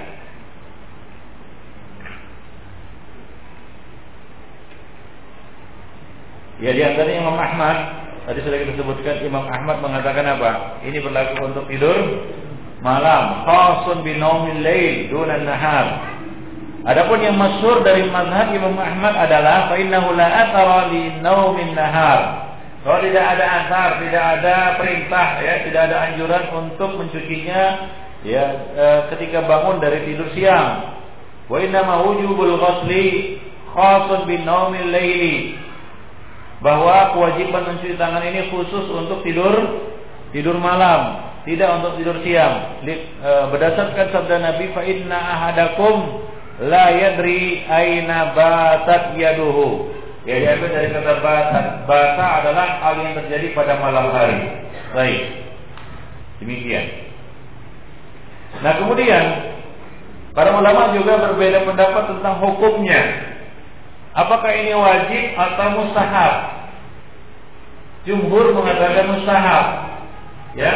Ya di antaranya Imam Ahmad Tadi sudah kita sebutkan Imam Ahmad mengatakan apa? Ini berlaku untuk tidur malam. Khasun binaumil lail dunan nahar. Adapun yang masyhur dari mazhab Imam Ahmad adalah fa innahu la athara li naumin nahar. Kalau tidak ada asar, tidak ada perintah ya, tidak ada anjuran untuk mencucinya ya e, ketika bangun dari tidur siang. Wa inna wujubul ghusli khasun bin naumil laili bahwa kewajiban mencuci tangan ini khusus untuk tidur tidur malam, tidak untuk tidur siang. E, berdasarkan sabda Nabi, fa inna ahadakum la yadri aina batat yaduhu. Ya, diambil dari kata batat. Bata adalah hal yang terjadi pada malam hari. Baik. Demikian. Nah, kemudian para ulama juga berbeda pendapat tentang hukumnya. Apakah ini wajib atau mustahab? Jumhur mengatakan mustahab. Ya.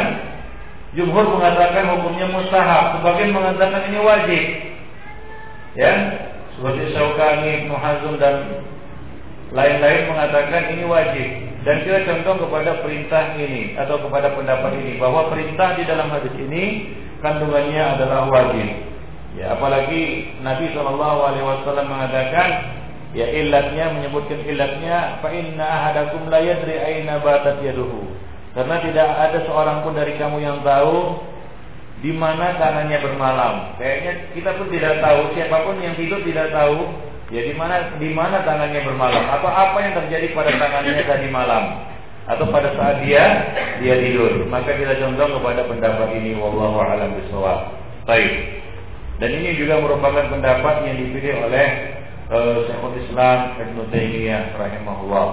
Jumhur mengatakan hukumnya mustahab, sebagian mengatakan ini wajib. Ya, seperti Syaukani, Ibnu Hazm dan lain-lain mengatakan ini wajib. Dan kita contoh kepada perintah ini atau kepada pendapat ini bahwa perintah di dalam hadis ini kandungannya adalah wajib. Ya, apalagi Nabi Wasallam mengatakan ya ilatnya menyebutkan ilatnya fa inna ahadakum la yadri aina batat yaduhu karena tidak ada seorang pun dari kamu yang tahu di mana tangannya bermalam. Kayaknya kita pun tidak tahu, siapa pun yang tidur tidak tahu ya di mana di mana tangannya bermalam atau apa yang terjadi pada tangannya tadi malam atau pada saat dia dia tidur. Maka kita contoh kepada pendapat ini wallahu alam bisawab. Baik. Dan ini juga merupakan pendapat yang dipilih oleh uh, Syekhul Islam Ibnu Taimiyah rahimahullah.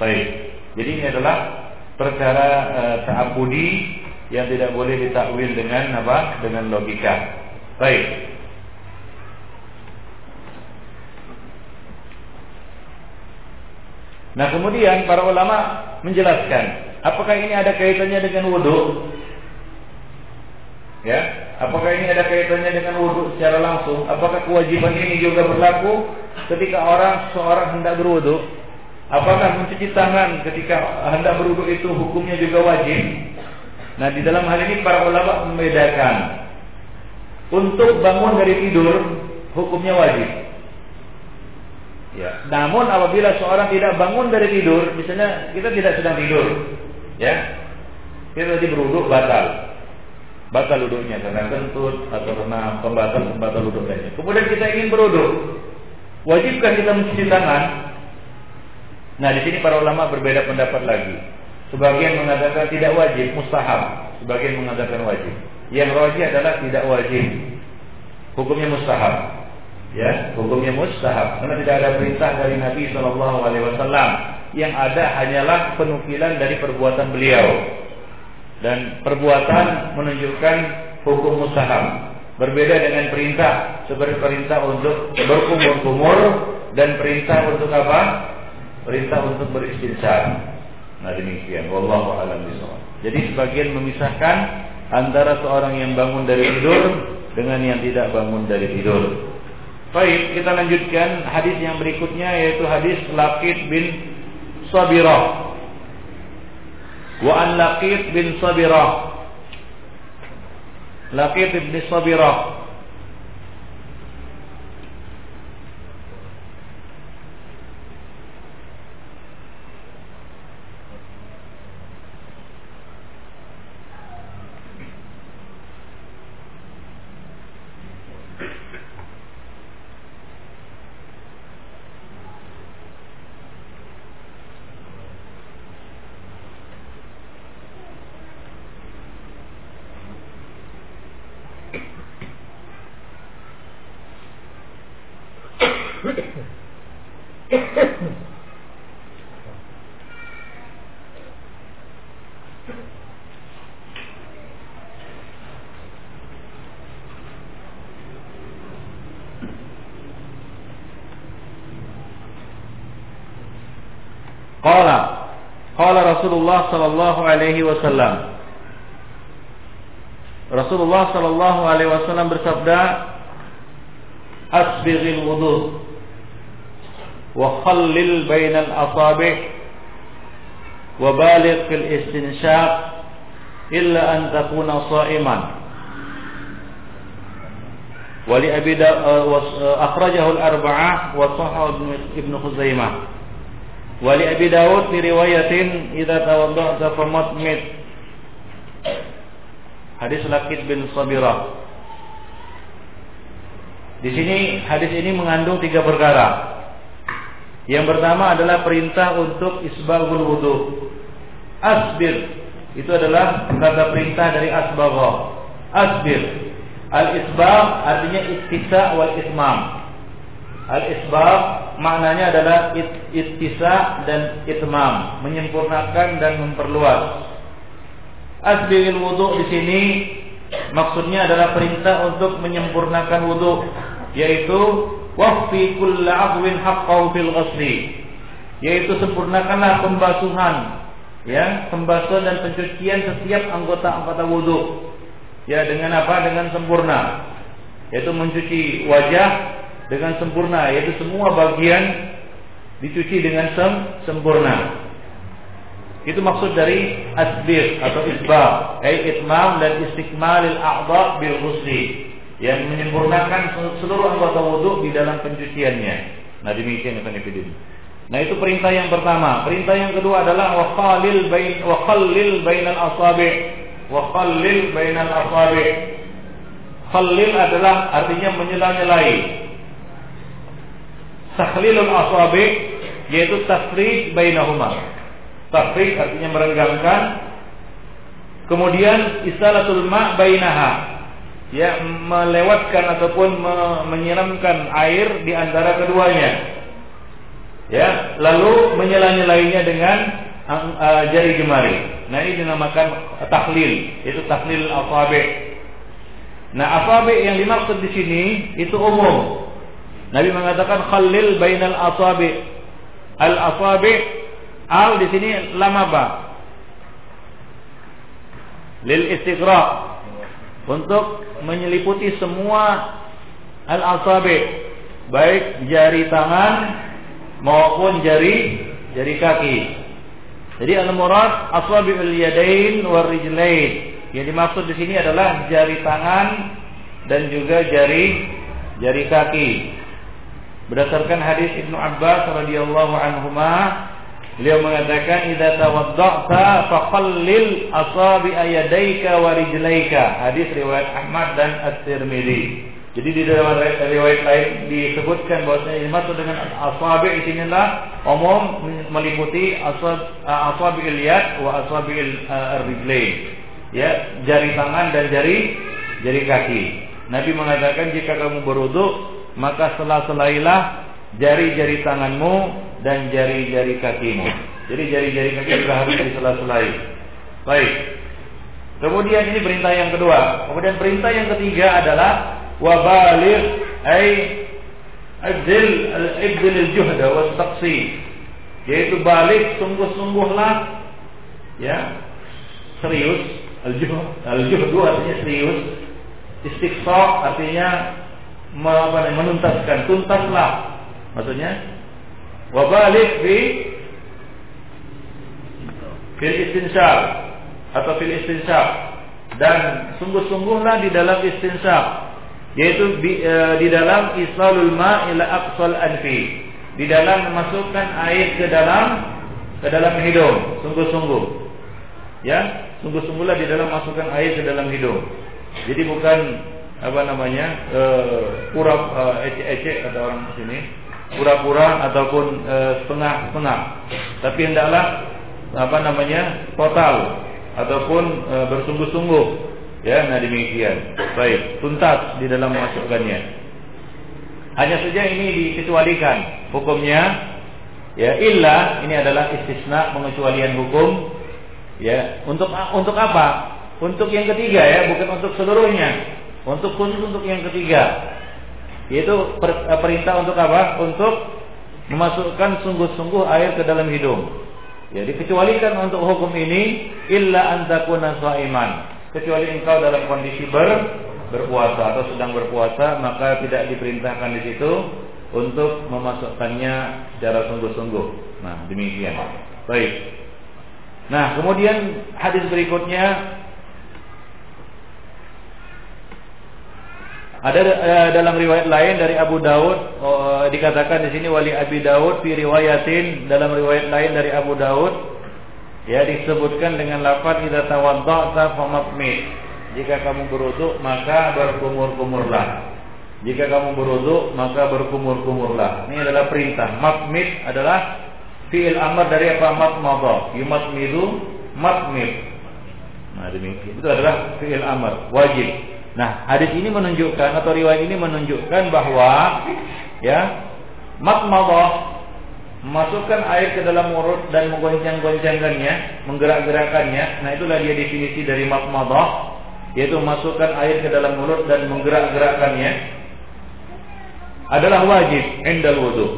Baik. Jadi ini adalah perkara e, ta'abudi yang tidak boleh ditakwil dengan apa? Dengan logika. Baik. Nah kemudian para ulama menjelaskan apakah ini ada kaitannya dengan wudhu? Ya, apakah ini ada kaitannya dengan wudhu secara langsung? Apakah kewajiban ini juga berlaku ketika orang seorang hendak berwudhu? Apakah mencuci tangan ketika hendak berwudu itu hukumnya juga wajib? Nah, di dalam hal ini para ulama membedakan. Untuk bangun dari tidur hukumnya wajib. Ya. Namun apabila seorang tidak bangun dari tidur, misalnya kita tidak sedang tidur, ya, kita tadi berwudu batal, batal wudhunya karena kentut atau karena pembatal pembatal wudhu lainnya. Kemudian kita ingin berwudu, wajibkan kita mencuci tangan? Nah, di sini para ulama berbeda pendapat lagi. Sebagian mengatakan tidak wajib, mustahab. Sebagian mengatakan wajib. Yang rajih adalah tidak wajib. Hukumnya mustahab. Ya, hukumnya mustahab. Karena tidak ada perintah dari Nabi Wasallam. Yang ada hanyalah penukilan dari perbuatan beliau. Dan perbuatan menunjukkan hukum mustahab. Berbeda dengan perintah seperti perintah untuk berkumur-kumur dan perintah untuk apa? perintah untuk beristinsar. Nah demikian, wallahu a'lam. Jadi sebagian memisahkan antara seorang yang bangun dari tidur dengan yang tidak bangun dari tidur. Baik, kita lanjutkan hadis yang berikutnya yaitu hadis Laqid bin Sabirah. Wa an Laqid bin Sabirah. Laqid bin Sabirah Qala Qala Rasulullah sallallahu alaihi wasallam Rasulullah sallallahu alaihi wasallam bersabda Asbighil wudu wa khallil bainal asabi' wa baligh fil istinshaq illa an takuna sha'iman Wali Abi akhrajahu al-arba'ah wa sahhahu Ibnu Khuzaimah Wali Abi Dawud di riwayatin idza tawadda'ta famatmit. Hadis Lakid bin Sabirah. Di sini hadis ini mengandung tiga perkara. Yang pertama adalah perintah untuk isbagul wudu. Asbir itu adalah kata perintah dari asbagha. Asbir. Al-isbagh artinya ittisa wal itmam. Al-isbab maknanya adalah ittisa dan itmam, menyempurnakan dan memperluas. Asbiril wudu di sini maksudnya adalah perintah untuk menyempurnakan wudu, yaitu waqfi kulli 'adwin haqqahu fil ghusli. Yaitu sempurnakanlah pembasuhan, ya, pembasuhan dan pencucian setiap anggota-anggota wudu. ya dengan apa? Dengan sempurna. Yaitu mencuci wajah dengan sempurna, yaitu semua bagian dicuci dengan sem sempurna. Itu maksud dari asbir atau isbah, ay itmam dan istiqmalil a'dha bil ghusli yang menyempurnakan seluruh anggota wudhu di dalam pencuciannya. Nah demikian yang Ibn Nah itu perintah yang pertama. Perintah yang kedua adalah wa khalil bain wa khallil bainal asabi' wa khallil bainal asabi'. Khallil adalah artinya menyela-nyelai. Sakhlilul asabi' yaitu tafriq bainahuma. Tafriq artinya merenggangkan. Kemudian isalatul ma' bainaha ya melewatkan ataupun me menyiramkan air di antara keduanya. Ya, lalu menyela-nyelainya dengan uh, jari jemari. Nah, ini dinamakan tahlil, itu tahlil asabi. Nah, asabi yang dimaksud di sini itu umum. Nabi mengatakan khalil bainal asabi. Al asabi al di sini lama apa? Lil istiqra untuk menyeliputi semua al-asabi baik jari tangan maupun jari jari kaki. Jadi al-murad asabi'ul yadain war rijlain. Yang dimaksud di sini adalah jari tangan dan juga jari jari kaki. Berdasarkan hadis Ibnu Abbas radhiyallahu anhuma Beliau mengatakan idza tawadda'ta faqallil asabi ayadaika wa rijlaika. Hadis riwayat Ahmad dan At-Tirmizi. Jadi di dalam riwayat lain disebutkan bahwasanya yang dimaksud dengan asabi di sinilah umum meliputi asab asabi yad wa asabi rijlain. Ya, jari tangan dan jari jari kaki. Nabi mengatakan jika kamu berwudu maka sela-selailah jari-jari tanganmu dan jari-jari kakimu. Jadi jari-jari kaki juga harus disela-selai. Baik. Kemudian ini perintah yang kedua. Kemudian perintah yang ketiga adalah wabalir ay abdil al-ibdil al-juhda wa taqsi. Yaitu balik sungguh-sungguhlah ya serius al-juhd al-juhdu artinya serius istiqsa artinya menuntaskan tuntaslah. Maksudnya Wabalik fi fil istinsar atau fil istinsar dan sungguh-sungguhlah di dalam istinsar yaitu di, e, di dalam isalul ma ila aqsal anfi. Di dalam memasukkan air ke dalam ke dalam hidung sungguh-sungguh. Ya sungguh-sungguhlah di dalam masukkan air ke dalam hidung. Jadi bukan apa namanya e, pura e, ecek-ecek kata orang sini pura-pura ataupun e, setengah-setengah. Tapi hendaklah apa namanya total ataupun bersungguh-sungguh. Ya, nah demikian. Baik, tuntas di dalam memasukkannya. Hanya saja ini dikecualikan hukumnya ya illa ini adalah istisna pengecualian hukum ya untuk untuk apa? Untuk yang ketiga ya, bukan untuk seluruhnya. Untuk khusus untuk yang ketiga. Yaitu eh, perintah untuk apa? Untuk memasukkan sungguh-sungguh air ke dalam hidung. Ya, dikecualikan untuk hukum ini illa antakuna iman. Kecuali engkau dalam kondisi ber berpuasa atau sedang berpuasa, maka tidak diperintahkan di situ untuk memasukkannya secara sungguh-sungguh. Nah, demikian. Baik. Nah, kemudian hadis berikutnya Ada uh, dalam riwayat lain dari Abu Daud uh, dikatakan di sini wali Abi Daud fi riwayatin dalam riwayat lain dari Abu Daud ya disebutkan dengan lafaz idza tawadda'ta famatmit. Jika kamu berwudu maka berkumur-kumurlah. Jika kamu berwudu maka berkumur-kumurlah. Ini adalah perintah. Matmit adalah fi'il amr dari apa matmadha. Yumatmidu matmit. Nah demikian. Itu adalah fi'il amr wajib. Nah, hadis ini menunjukkan atau riwayat ini menunjukkan bahwa ya makmadah memasukkan air ke dalam mulut dan menggoncang-goncangkannya, menggerak-gerakannya. Nah, itulah dia definisi dari makmadah, yaitu memasukkan air ke dalam mulut dan menggerak-gerakannya adalah wajib endal wudu.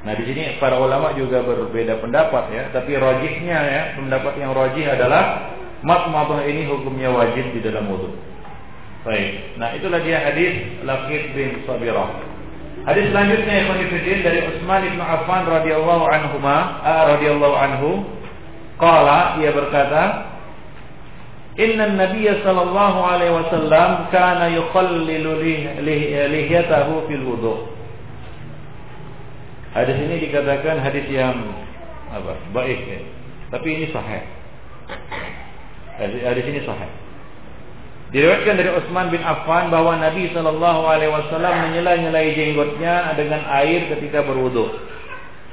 Nah, di sini para ulama juga berbeda pendapat ya, tapi rojihnya ya, pendapat yang rojih adalah Matmadah ini hukumnya wajib di dalam wudhu. Baik. Nah, itulah dia hadis Laqid bin Sabirah. Hadis selanjutnya yang Fiddin dari Utsman bin Affan radhiyallahu anhu uh, radhiyallahu anhu qala ia berkata Inna Nabiy sallallahu alaihi wasallam kana yukhallilu lihyatahu fil wudu. Hadis ini dikatakan hadis yang apa? Baik ya. Tapi ini sahih. Hadis ini sahih. Diriwayatkan dari Utsman bin Affan bahwa Nabi Shallallahu Alaihi Wasallam menyela-nyelai jenggotnya dengan air ketika berwudu.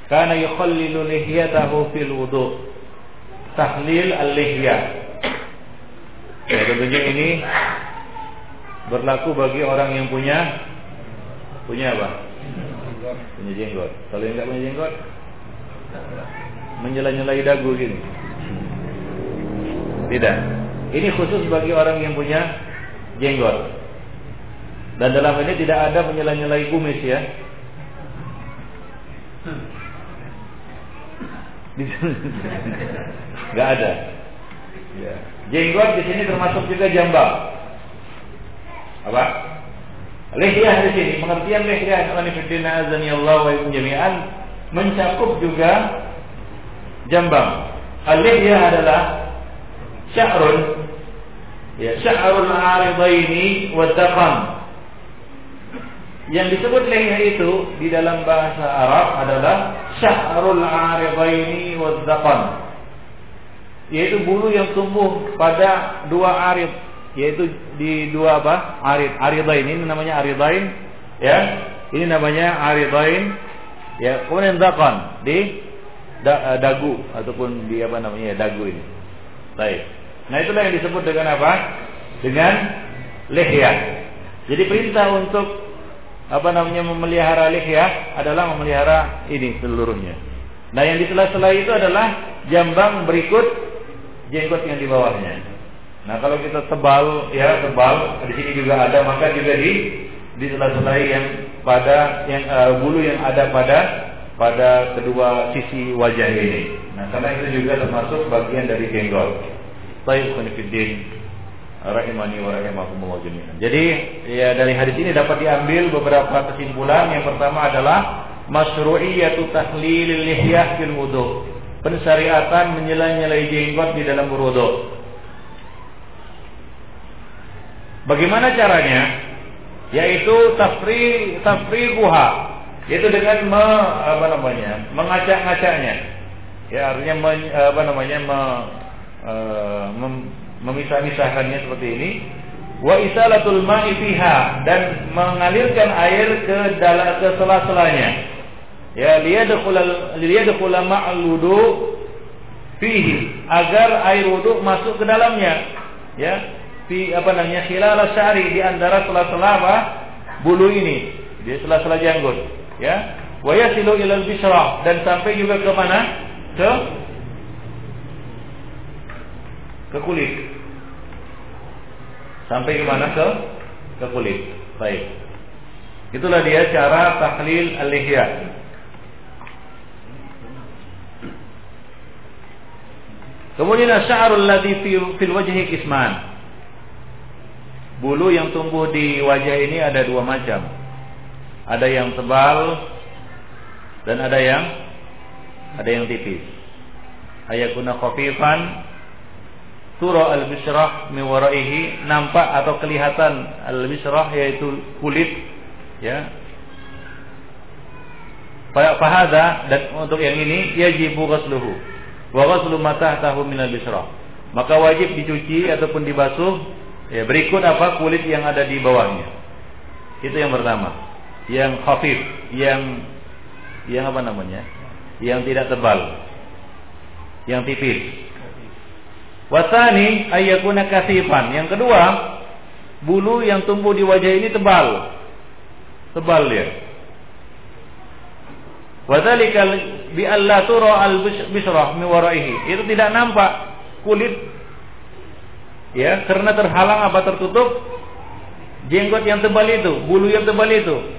Karena yukhallilu lihyatahu fil wudu. Tahlil al-lihya. Ya, tentunya ini berlaku bagi orang yang punya punya apa? Punya jenggot. Kalau yang enggak punya jenggot, menyela-nyelai dagu gini. Tidak. Ini khusus bagi orang yang punya jenggot. Dan dalam ini tidak ada menyela-nyelai kumis ya. Gak ada. Ya. Jenggot di sini termasuk juga jambang. Apa? Lehyah di sini, pengertian lehyah Alhamdulillah azani Allah wa jami'an mencakup juga jambang. Al-lehyah adalah sya'run ya sya'rul aridaini wa yang disebut lehyah itu di dalam bahasa Arab adalah sya'rul aridaini wa yaitu bulu yang tumbuh pada dua arid. Yaitu di dua apa? Arid. Aridain. Ini namanya aridain ya. Ini namanya aridain ya. Kemudian dakan di dagu ataupun di apa namanya dagu ini. Baik Nah itulah yang disebut dengan apa? Dengan lihya. Jadi perintah untuk apa namanya memelihara lihya adalah memelihara ini seluruhnya. Nah yang di sela-sela itu adalah jambang berikut jenggot yang di bawahnya. Nah kalau kita tebal ya tebal di sini juga ada maka juga di di sela-sela yang pada yang uh, bulu yang ada pada pada kedua sisi wajah ini. Nah karena itu juga termasuk bagian dari jenggot. Tayyib Khonifuddin rahimani wa rahimakumullah jami'an. Jadi ya dari hadis ini dapat diambil beberapa kesimpulan. Yang pertama adalah masyru'iyatu tahlilil lihyah fil wudu. Pensyariatan menyela-nyelai jenggot di dalam wudu. Bagaimana caranya? Yaitu tafri tafriquha, yaitu dengan me, apa namanya? mengacak-ngacaknya. Ya artinya men, apa namanya? Me, Eh, memisah-misahkannya seperti ini. Wa isalatul ma'i fiha dan mengalirkan air ke dalam ke sela-selanya. Ya liyadkhul liyadkhul ma'al wudu fihi agar air wudu masuk ke dalamnya. Ya fi apa namanya khilal syari di antara sela-sela bulu ini. Di sela-sela janggut. Ya wa yasilu ilal bisra dan sampai juga ke mana? Ke ke kulit. Sampai ke mana ke ke kulit. Baik. Itulah dia cara tahlil al-lihya. Kemudian asy'arul ladzi fi fil wajhi kisman. Bulu yang tumbuh di wajah ini ada dua macam. Ada yang tebal dan ada yang ada yang tipis. Ayakuna khafifan Surah al-bisrah miwaraihi nampak atau kelihatan al-bisrah yaitu kulit ya. Fahada dan untuk yang ini yajibu ghasluhu wa ghaslu ma tahtahu min al-bisrah maka wajib dicuci ataupun dibasuh ya berikut apa kulit yang ada di bawahnya. Itu yang pertama. Yang khafif yang yang apa namanya? Yang tidak tebal. Yang tipis Wasani ayakuna kasifan. Yang kedua, bulu yang tumbuh di wajah ini tebal. Tebal dia. Wadzalika bi alla tura al bisrah mi waraihi. Itu tidak nampak kulit ya karena terhalang apa tertutup jenggot yang tebal itu, bulu yang tebal itu.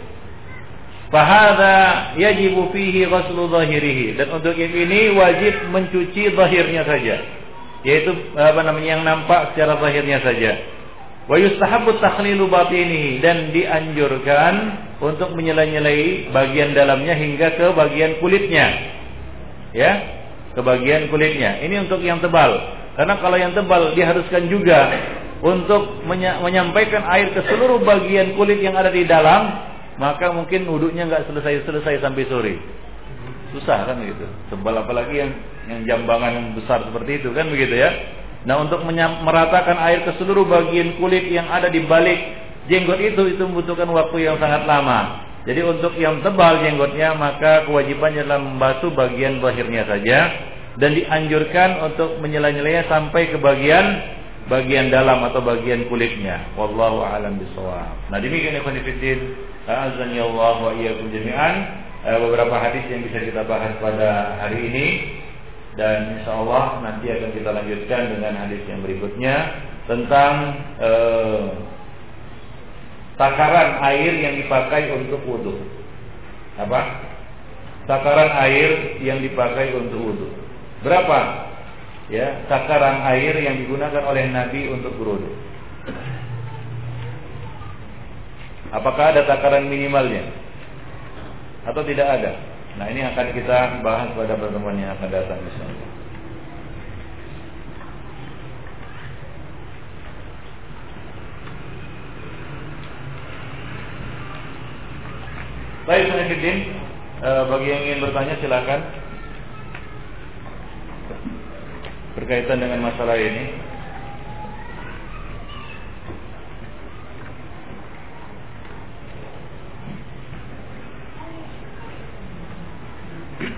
Fahada yajibu fihi ghaslu zahirihi dan untuk ini wajib mencuci zahirnya saja yaitu apa namanya yang nampak secara zahirnya saja. Wa yustahabbu takhlilu batinihi dan dianjurkan untuk menyela-nyelai bagian dalamnya hingga ke bagian kulitnya. Ya, ke bagian kulitnya. Ini untuk yang tebal. Karena kalau yang tebal diharuskan juga untuk menyampaikan air ke seluruh bagian kulit yang ada di dalam, maka mungkin wudhunya nggak selesai-selesai sampai sore. Susah kan gitu. Tebal apalagi yang yang jambangan besar seperti itu kan begitu ya. Nah untuk meratakan air ke seluruh bagian kulit yang ada di balik jenggot itu itu membutuhkan waktu yang sangat lama. Jadi untuk yang tebal jenggotnya maka kewajibannya adalah membasuh bagian bahirnya saja dan dianjurkan untuk menyela-nyelanya sampai ke bagian bagian dalam atau bagian kulitnya. Wallahu a'lam bishawab. Nah demikian ikhwan fillah, azan ya Allah wa iyyakum jami'an beberapa hadis yang bisa kita bahas pada hari ini dan insya Allah nanti akan kita lanjutkan dengan hadis yang berikutnya tentang eh, takaran air yang dipakai untuk wudhu. Apa? Takaran air yang dipakai untuk wudhu. Berapa? Ya, takaran air yang digunakan oleh Nabi untuk berwudhu. Apakah ada takaran minimalnya? Atau tidak ada? Nah ini akan kita bahas pada pertemuan yang akan datang misalnya. Baik, Sanifidin, eh, bagi yang ingin bertanya silakan berkaitan dengan masalah ini.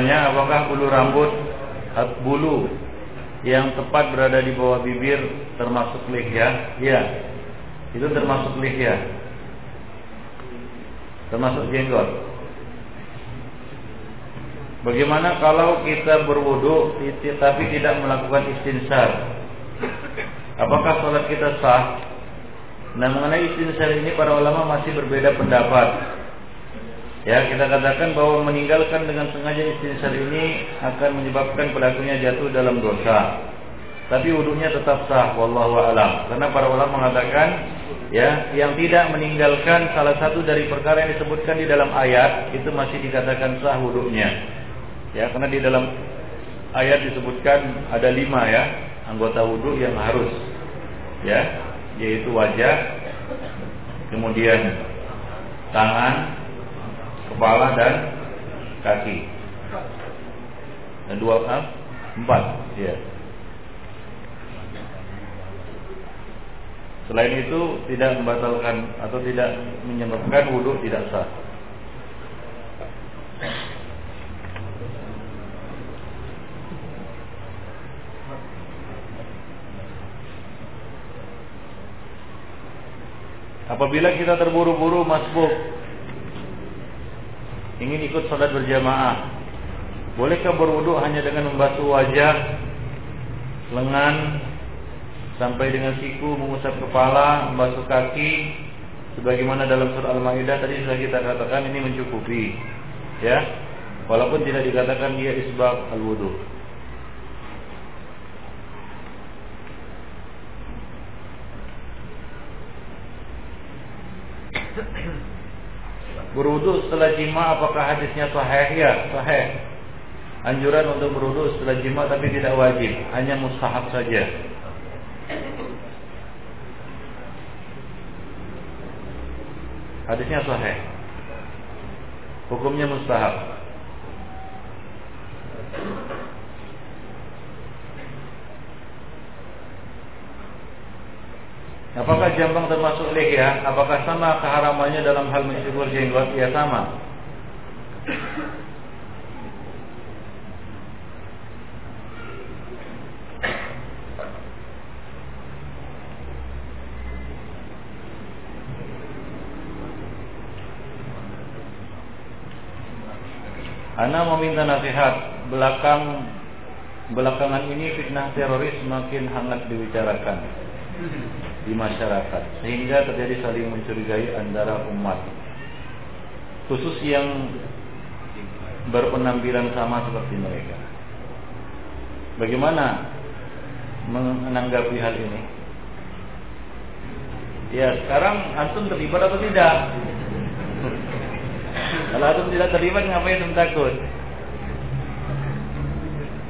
bertanya apakah bulu rambut bulu yang tepat berada di bawah bibir termasuk lihya? Iya. Itu termasuk lihya. Termasuk jenggot. Bagaimana kalau kita berwudu tapi tidak melakukan istinsar? Apakah sholat kita sah? Nah mengenai istinsar ini para ulama masih berbeda pendapat. Ya, kita katakan bahwa meninggalkan dengan sengaja istinsar ini akan menyebabkan pelakunya jatuh dalam dosa. Tapi wudhunya tetap sah, wallahu alam. Karena para ulama mengatakan, ya, yang tidak meninggalkan salah satu dari perkara yang disebutkan di dalam ayat itu masih dikatakan sah wudhunya. Ya, karena di dalam ayat disebutkan ada lima ya anggota wudhu yang harus, ya, yaitu wajah, kemudian tangan, kepala dan kaki. Dan dua ah, empat, ya. Selain itu tidak membatalkan atau tidak menyebabkan wudhu tidak sah. Apabila kita terburu-buru masbuk ingin ikut sholat berjamaah, bolehkah berwudu hanya dengan membasuh wajah, lengan, sampai dengan siku, mengusap kepala, membasuh kaki, sebagaimana dalam surah Al-Maidah tadi sudah kita katakan ini mencukupi, ya, walaupun tidak dikatakan dia isbab al-wudu. Berwudu setelah jima apakah hadisnya sahih? Ya, sahih. Anjuran untuk berwudu setelah jima tapi tidak wajib, hanya mustahab saja. Hadisnya sahih. Hukumnya mustahab. Apakah jambang termasuk lihya? Apakah sama keharamannya dalam hal mencukur jenggot? Ya sama. Ana meminta nasihat belakang belakangan ini fitnah teroris makin hangat dibicarakan di masyarakat sehingga terjadi saling mencurigai antara umat khusus yang berpenampilan sama seperti mereka. Bagaimana menanggapi hal ini? Ya sekarang antum terlibat atau tidak? Kalau antum tidak terlibat ngapain antum takut?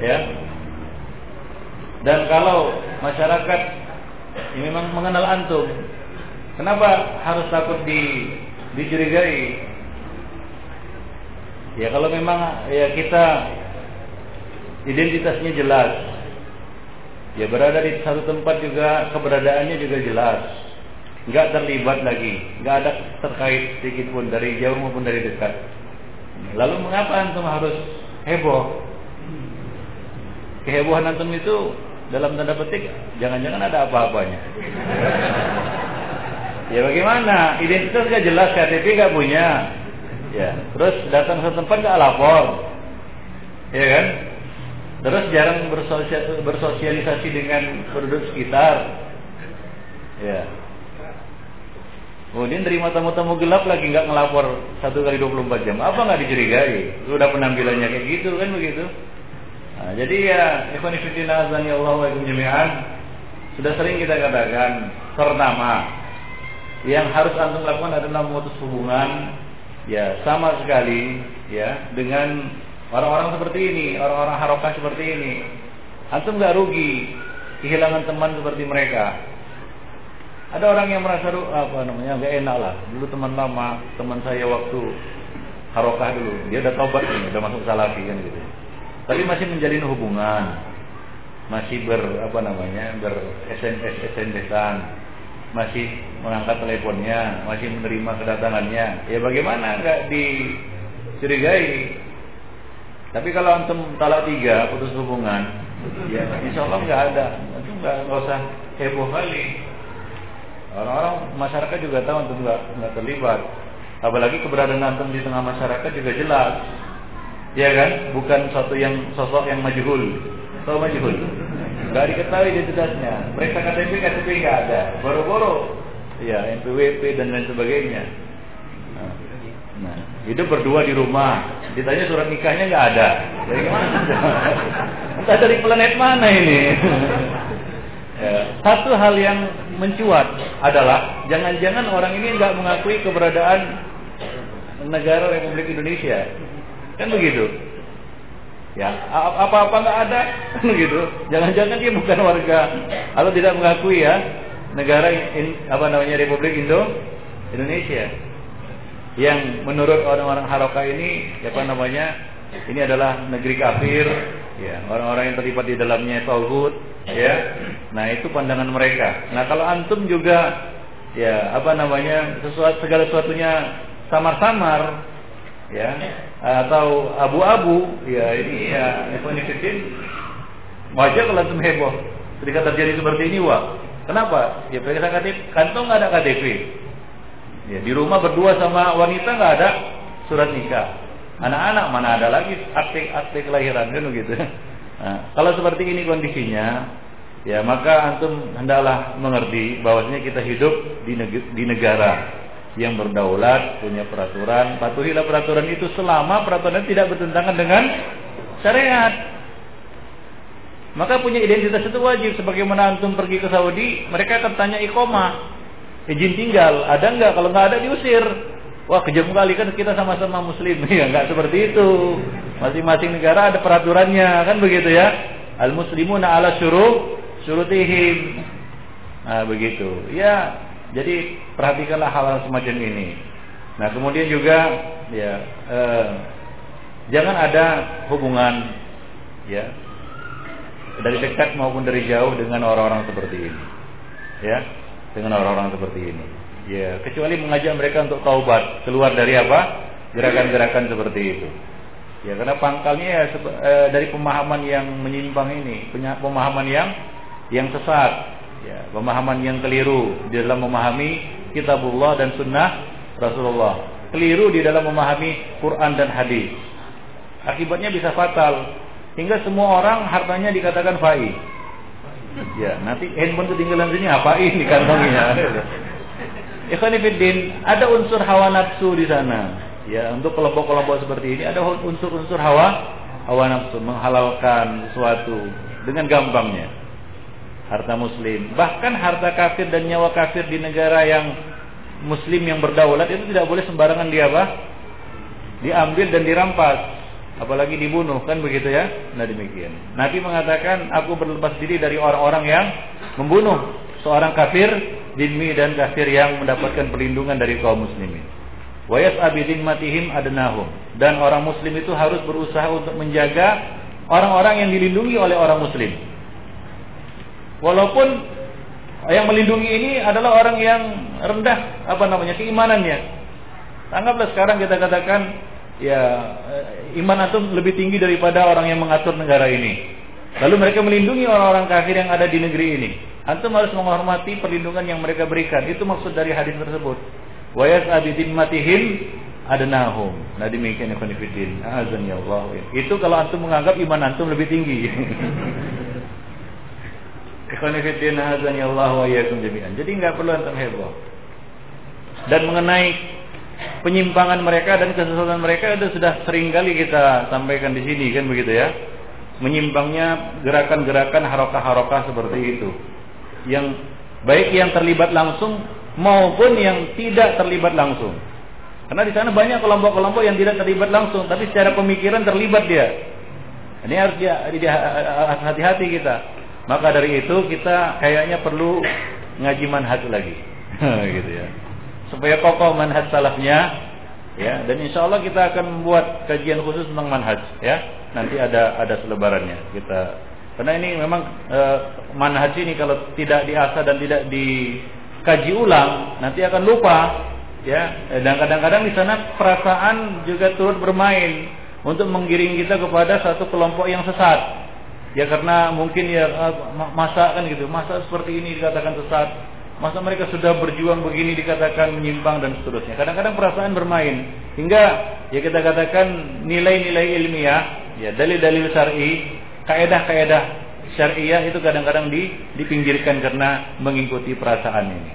Ya. Dan kalau masyarakat ini memang mengenal antum. Kenapa harus takut di dicurigai? Ya kalau memang ya kita identitasnya jelas. Ya berada di satu tempat juga keberadaannya juga jelas. Enggak terlibat lagi, enggak ada terkait sedikit pun dari jauh maupun dari dekat. Lalu mengapa antum harus heboh? Kehebohan antum itu dalam tanda petik jangan-jangan ada apa-apanya. ya bagaimana? Identitas gak jelas, KTP gak punya. Ya, terus datang ke tempat gak lapor. Ya kan? Terus jarang bersosialisasi dengan penduduk sekitar. Ya. Kemudian terima tamu-tamu gelap lagi nggak ngelapor satu kali 24 jam. Apa nggak dicurigai? Sudah penampilannya kayak gitu kan begitu? Nah, jadi ya ikhwan fillah azani Allah wa jami'an sudah sering kita katakan pertama yang harus antum lakukan adalah memutus hubungan ya sama sekali ya dengan orang-orang seperti ini, orang-orang harokah seperti ini. Antum nggak rugi kehilangan teman seperti mereka. Ada orang yang merasa apa namanya nggak enak lah. Dulu teman lama, teman saya waktu harokah dulu, dia udah tobat nih, udah masuk salafi kan gitu tapi masih menjalin hubungan. Masih ber apa namanya ber SMS SMSan masih mengangkat teleponnya masih menerima kedatangannya. Ya bagaimana nggak dicurigai? Tapi kalau antum talak tiga putus hubungan, ya insya Allah nggak ada, itu nggak usah heboh kali. Orang-orang masyarakat juga tahu antum nggak nggak terlibat. Apalagi keberadaan antum di tengah masyarakat juga jelas, ya kan? Bukan satu yang sosok yang majhul, tahu majhul? Nggak diketahui identitasnya. Periksa KTP, KTP nggak ada. Boro-boro, ya NPWP dan lain sebagainya. Nah, hidup berdua di rumah. Ditanya surat nikahnya nggak ada. Dari mana? Entah dari planet mana ini. ya. Satu hal yang mencuat adalah jangan-jangan orang ini nggak mengakui keberadaan negara Republik Indonesia. Kan begitu. Ya, apa-apa nggak ada, begitu. Jangan-jangan dia bukan warga, kalau tidak mengakui ya negara in, apa namanya Republik Indo Indonesia. Yang menurut orang-orang Haroka ini apa namanya ini adalah negeri kafir ya orang-orang yang terlibat di dalamnya tauhid ya. Nah itu pandangan mereka. Nah kalau antum juga ya apa namanya sesuatu segala sesuatunya samar-samar ya atau abu-abu ya ini ya Ikhwanifiddin wajar kalau antum heboh ketika terjadi seperti ini wah kenapa ya periksa KTP kantong nggak ada KTP Ya, di rumah berdua sama wanita nggak ada surat nikah. Anak-anak mana ada lagi akte-akte kelahiran kan begitu. Nah, kalau seperti ini kondisinya, ya maka antum hendaklah mengerti bahwasanya kita hidup di, di negara yang berdaulat, punya peraturan. Patuhilah peraturan itu selama peraturan tidak bertentangan dengan syariat. Maka punya identitas itu wajib. Sebagaimana antum pergi ke Saudi, mereka akan tanya ikomah izin tinggal ada nggak? Kalau nggak ada diusir. Wah kejam kali kan kita sama-sama muslim. Ya nggak seperti itu. Masing-masing negara ada peraturannya kan begitu ya? Al muslimuna ala syuruh syurutihim. Nah begitu. Ya jadi perhatikanlah hal-hal semacam ini nah kemudian juga ya eh, jangan ada hubungan ya dari dekat maupun dari jauh dengan orang-orang seperti ini ya dengan orang-orang seperti ini. Ya, kecuali mengajak mereka untuk taubat, keluar dari apa? Gerakan-gerakan seperti itu. Ya, karena pangkalnya ya e, dari pemahaman yang menyimpang ini, pemahaman yang yang sesat, ya, pemahaman yang keliru di dalam memahami kitabullah dan sunnah Rasulullah. Keliru di dalam memahami Quran dan hadis. Akibatnya bisa fatal hingga semua orang hartanya dikatakan faiz Ya, nanti handphone ketinggalan sini apa ini kantongnya? Ikhwanifiddin, ada unsur hawa nafsu di sana. Ya, untuk kelompok-kelompok seperti ini ada unsur-unsur hawa hawa nafsu menghalalkan sesuatu dengan gampangnya. Harta muslim, bahkan harta kafir dan nyawa kafir di negara yang muslim yang berdaulat itu tidak boleh sembarangan dia apa? Diambil dan dirampas. Apalagi dibunuh kan begitu ya? Nah demikian. Nabi mengatakan aku berlepas diri dari orang-orang yang membunuh seorang kafir dimi dan kafir yang mendapatkan perlindungan dari kaum muslimin. Wayas abidin matihim adenahum dan orang muslim itu harus berusaha untuk menjaga orang-orang yang dilindungi oleh orang muslim walaupun yang melindungi ini adalah orang yang rendah apa namanya keimanannya anggaplah sekarang kita katakan ya iman antum lebih tinggi daripada orang yang mengatur negara ini. Lalu mereka melindungi orang-orang kafir yang ada di negeri ini. Antum harus menghormati perlindungan yang mereka berikan. Itu maksud dari hadis tersebut. Wa yas'abidin matihim adenahum. Nah demikian ikhwan fillah. Azan ya Allah. Itu kalau antum menganggap iman antum lebih tinggi. Ikhwan fillah azan ya Allah wa iyyakum jami'an. Jadi enggak perlu antum heboh. Dan mengenai penyimpangan mereka dan kesesatan mereka itu sudah sering kali kita sampaikan di sini kan begitu ya. Menyimpangnya gerakan-gerakan harokah-harokah seperti itu. Yang baik yang terlibat langsung maupun yang tidak terlibat langsung. Karena di sana banyak kelompok-kelompok yang tidak terlibat langsung, tapi secara pemikiran terlibat dia. Ini harus dia hati-hati kita. Maka dari itu kita kayaknya perlu ngaji manhaj lagi. gitu ya. Supaya kokoh manhaj salafnya ya. Dan insya Allah kita akan membuat kajian khusus tentang manhaj ya. Nanti ada ada selebarannya. Kita karena ini memang e, manhaj ini kalau tidak diasah dan tidak dikaji ulang nanti akan lupa ya. Dan kadang-kadang di sana perasaan juga turut bermain untuk menggiring kita kepada satu kelompok yang sesat. Ya karena mungkin ya eh, masa kan gitu, masa seperti ini dikatakan sesat, masa mereka sudah berjuang begini dikatakan menyimpang dan seterusnya. Kadang-kadang perasaan bermain. Hingga ya kita katakan nilai-nilai ilmiah, ya dalil-dalil syar'i, kaedah-kaedah syariah itu kadang-kadang dipinggirkan karena mengikuti perasaan ini.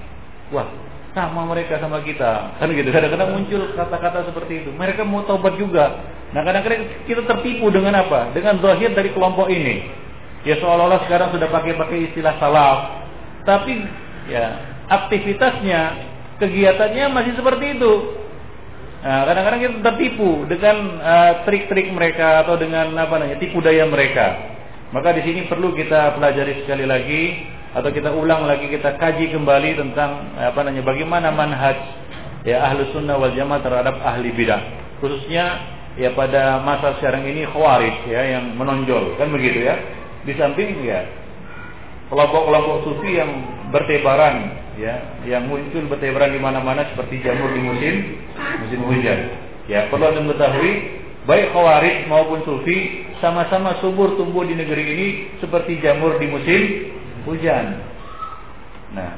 Wah, sama mereka sama kita. Kan gitu. Kadang-kadang muncul kata-kata seperti itu. Mereka mau taubat juga nah kadang-kadang kita tertipu dengan apa? Dengan zahir dari kelompok ini. Ya seolah-olah sekarang sudah pakai-pakai istilah salaf. Tapi ya aktivitasnya kegiatannya masih seperti itu. Nah, kadang-kadang kita tertipu dengan uh, trik-trik mereka atau dengan apa namanya tipu daya mereka. Maka di sini perlu kita pelajari sekali lagi atau kita ulang lagi kita kaji kembali tentang apa namanya bagaimana manhaj ya ahlu sunnah wal jamaah terhadap ahli bidah. Khususnya ya pada masa sekarang ini khawarij ya yang menonjol kan begitu ya di samping ya kelompok-kelompok sufi yang bertebaran ya yang muncul bertebaran di mana-mana seperti jamur di musim musim hujan ya perlu anda mengetahui baik khawarij maupun sufi sama-sama subur tumbuh di negeri ini seperti jamur di musim hujan. Nah,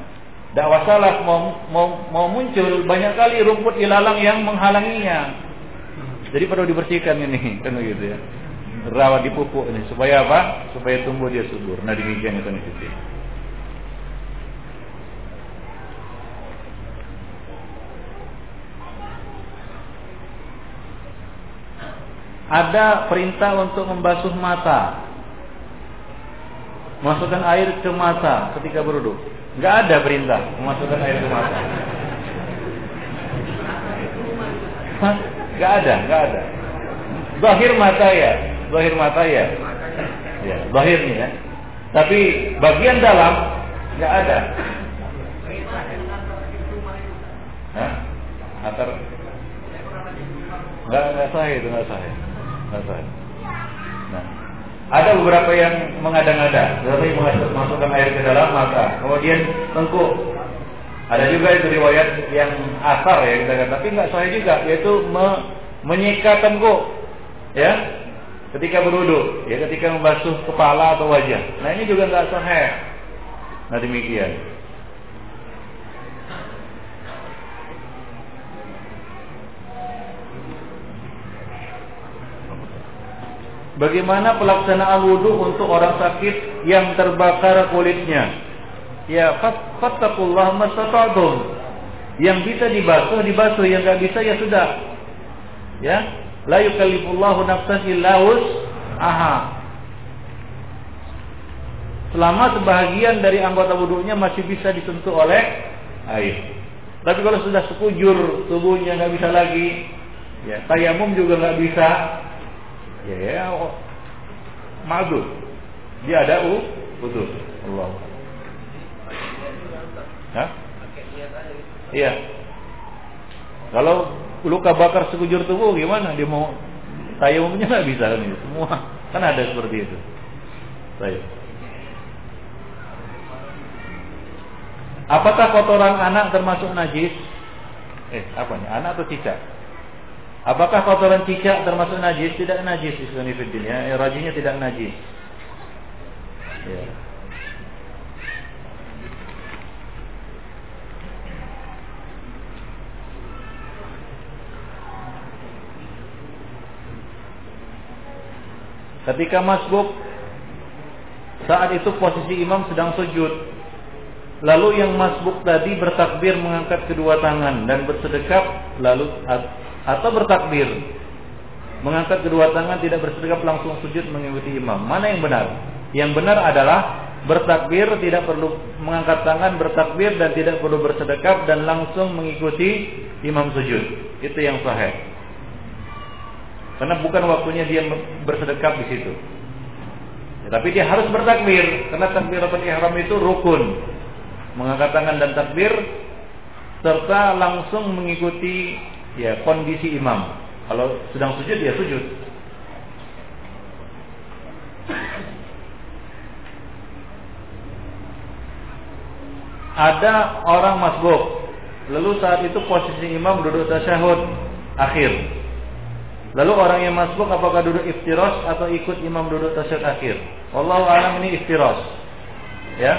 dakwah salaf mau, mau, mau muncul banyak kali rumput ilalang yang menghalanginya. Jadi perlu dibersihkan ini, kan gitu ya. Rawat dipupuk ini supaya apa? Supaya tumbuh dia subur. Nah demikian itu nih. Ada perintah untuk membasuh mata Masukkan air ke mata ketika beruduk. Enggak ada perintah memasukkan air ke mata. Enggak ada, enggak ada. Zahir mata ya, zahir mata ya. Ya, zahirnya ya. Tapi bagian dalam enggak ada. Hah? Antar Enggak enggak sah itu, enggak sah. Enggak sah. Nah, ada beberapa yang mengada-ngada, tetapi masukkan air ke dalam mata, kemudian tengkuk. Ada juga itu riwayat yang asar ya kita kata, tapi nggak sahih juga, yaitu me menyikat tengkuk, ya, ketika berwudu, ya, ketika membasuh kepala atau wajah. Nah ini juga nggak sahih. Nah demikian. Bagaimana pelaksanaan wudhu untuk orang sakit yang terbakar kulitnya? Ya, fattakullah mastata'tum. Yang bisa dibasuh dibasuh, yang nggak bisa ya sudah. Ya, la yukallifullahu nafsan illa aha. Selama sebahagian dari anggota wudhunya masih bisa disentuh oleh air. Tapi kalau sudah sekujur tubuhnya nggak bisa lagi, ya tayamum juga nggak bisa, ya ya oh, ma'zur dia ada u putus Allah Hah? Iya. Kalau luka bakar sekujur tubuh gimana? Dia mau tayamumnya nggak bisa kan itu. Semua kan ada seperti itu. Baik. Apakah kotoran anak termasuk najis? Eh, apanya? Anak atau cicak? Apakah kotoran cicak termasuk najis? Tidak najis Islamifidin ya. Rajinya tidak najis. Ya. Ketika masbuk saat itu posisi imam sedang sujud. Lalu yang masbuk tadi bertakbir mengangkat kedua tangan dan bersedekap lalu atau bertakbir mengangkat kedua tangan tidak bersedekap langsung sujud mengikuti imam. Mana yang benar? Yang benar adalah bertakbir tidak perlu mengangkat tangan bertakbir dan tidak perlu bersedekap dan langsung mengikuti imam sujud. Itu yang sahih karena bukan waktunya dia bersedekap di situ ya, tapi dia harus bertakbir karena takbiratul ihram itu rukun mengangkat tangan dan takbir serta langsung mengikuti ya kondisi imam. Kalau sedang sujud ya sujud. Ada orang masbuk, lalu saat itu posisi imam duduk tasyahud akhir. Lalu orang yang masbuk apakah duduk iftiros atau ikut imam duduk tasyahud akhir? Allah alam ini iftiros. Ya.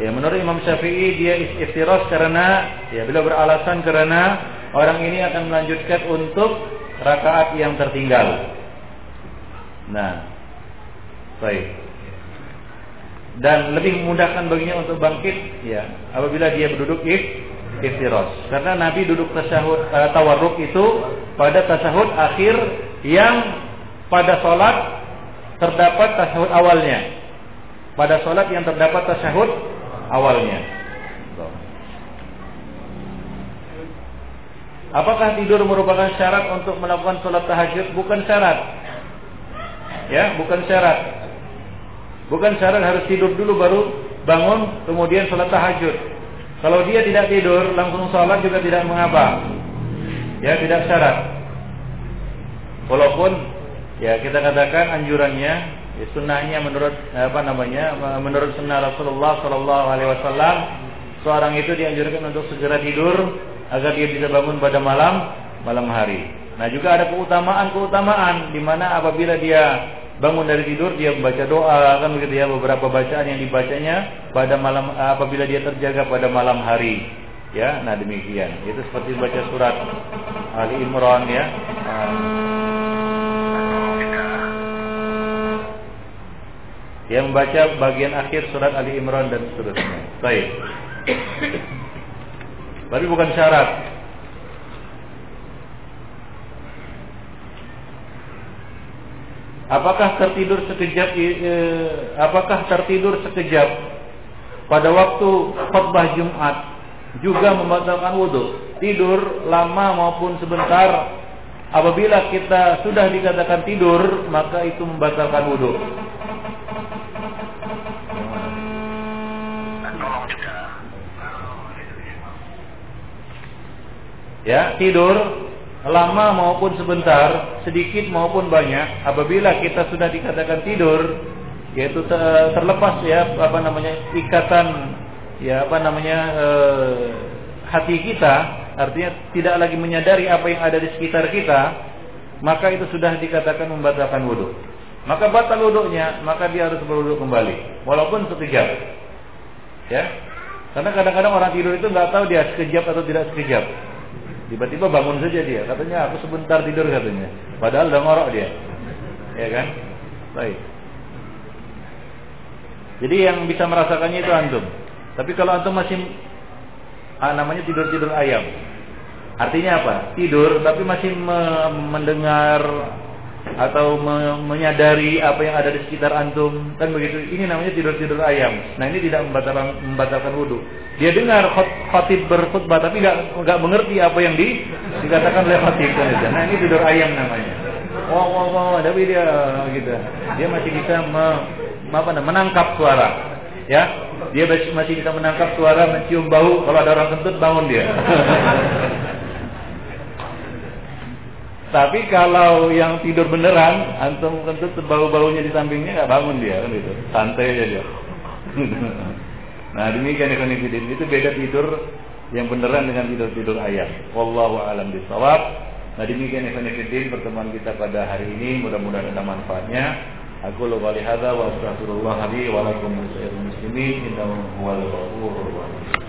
Ya, menurut Imam Syafi'i dia iftiros karena ya beliau beralasan karena orang ini akan melanjutkan untuk rakaat yang tertinggal. Nah, baik. Dan lebih memudahkan baginya untuk bangkit ya apabila dia berduduk if iftiros. Karena Nabi duduk tasyahud uh, tawarruk itu pada tasyahud akhir yang pada sholat terdapat tasyahud awalnya. Pada sholat yang terdapat tasyahud awalnya. Apakah tidur merupakan syarat untuk melakukan sholat tahajud? Bukan syarat. Ya, bukan syarat. Bukan syarat harus tidur dulu baru bangun kemudian sholat tahajud. Kalau dia tidak tidur langsung sholat juga tidak mengapa. Ya tidak syarat. Walaupun ya kita katakan anjurannya ya, sunnahnya menurut apa namanya menurut sunnah Rasulullah Shallallahu Alaihi Wasallam seorang itu dianjurkan untuk segera tidur agar dia bisa bangun pada malam malam hari. Nah juga ada keutamaan keutamaan di mana apabila dia bangun dari tidur dia membaca doa kan begitu ya beberapa bacaan yang dibacanya pada malam apabila dia terjaga pada malam hari. Ya nah demikian. Itu seperti baca surat Ali Imran ya. Yang membaca bagian akhir surat Ali Imran dan seterusnya. Baik. Tapi bukan syarat Apakah tertidur sekejap eh, apakah tertidur sekejap pada waktu khutbah Jumat juga membatalkan wudhu? Tidur lama maupun sebentar apabila kita sudah dikatakan tidur maka itu membatalkan wudhu. Ya, tidur lama maupun sebentar, sedikit maupun banyak, apabila kita sudah dikatakan tidur, yaitu terlepas ya apa namanya ikatan ya apa namanya e, hati kita, artinya tidak lagi menyadari apa yang ada di sekitar kita, maka itu sudah dikatakan membatalkan wudhu. Maka batal wudhunya, maka dia harus berwudhu kembali, walaupun sekejap. Ya, karena kadang-kadang orang tidur itu nggak tahu dia sekejap atau tidak sekejap. Tiba-tiba bangun saja dia, katanya aku sebentar tidur katanya. Padahal udah ngorok dia. Ya kan? Baik. Jadi yang bisa merasakannya itu antum. Tapi kalau antum masih ah, namanya tidur-tidur ayam. Artinya apa? Tidur tapi masih me mendengar atau me menyadari apa yang ada di sekitar antum. Kan begitu. Ini namanya tidur tidur ayam. Nah ini tidak membatalkan membatalkan wudhu dia dengar khatib berkhutbah tapi nggak nggak mengerti apa yang di, dikatakan oleh khatib kan nah ini tidur ayam namanya. Oh oh oh tapi dia gitu. Dia masih bisa me, apa menangkap suara. Ya? Dia masih bisa menangkap suara mencium bau. Kalau ada orang kentut bangun dia Tapi kalau yang tidur beneran, antum tentu bau-baunya di sampingnya nggak bangun dia kan gitu. Santai aja dia. nah demikian ikhwan itu beda tidur yang beneran dengan tidur tidur ayam. Wallahu alam bisawab. Nah demikian ikhwan pertemuan kita pada hari ini mudah-mudahan ada manfaatnya. Aku lupa lihat wa astaghfirullah li wa lakum muslimin innahu huwal ghafurur rahim.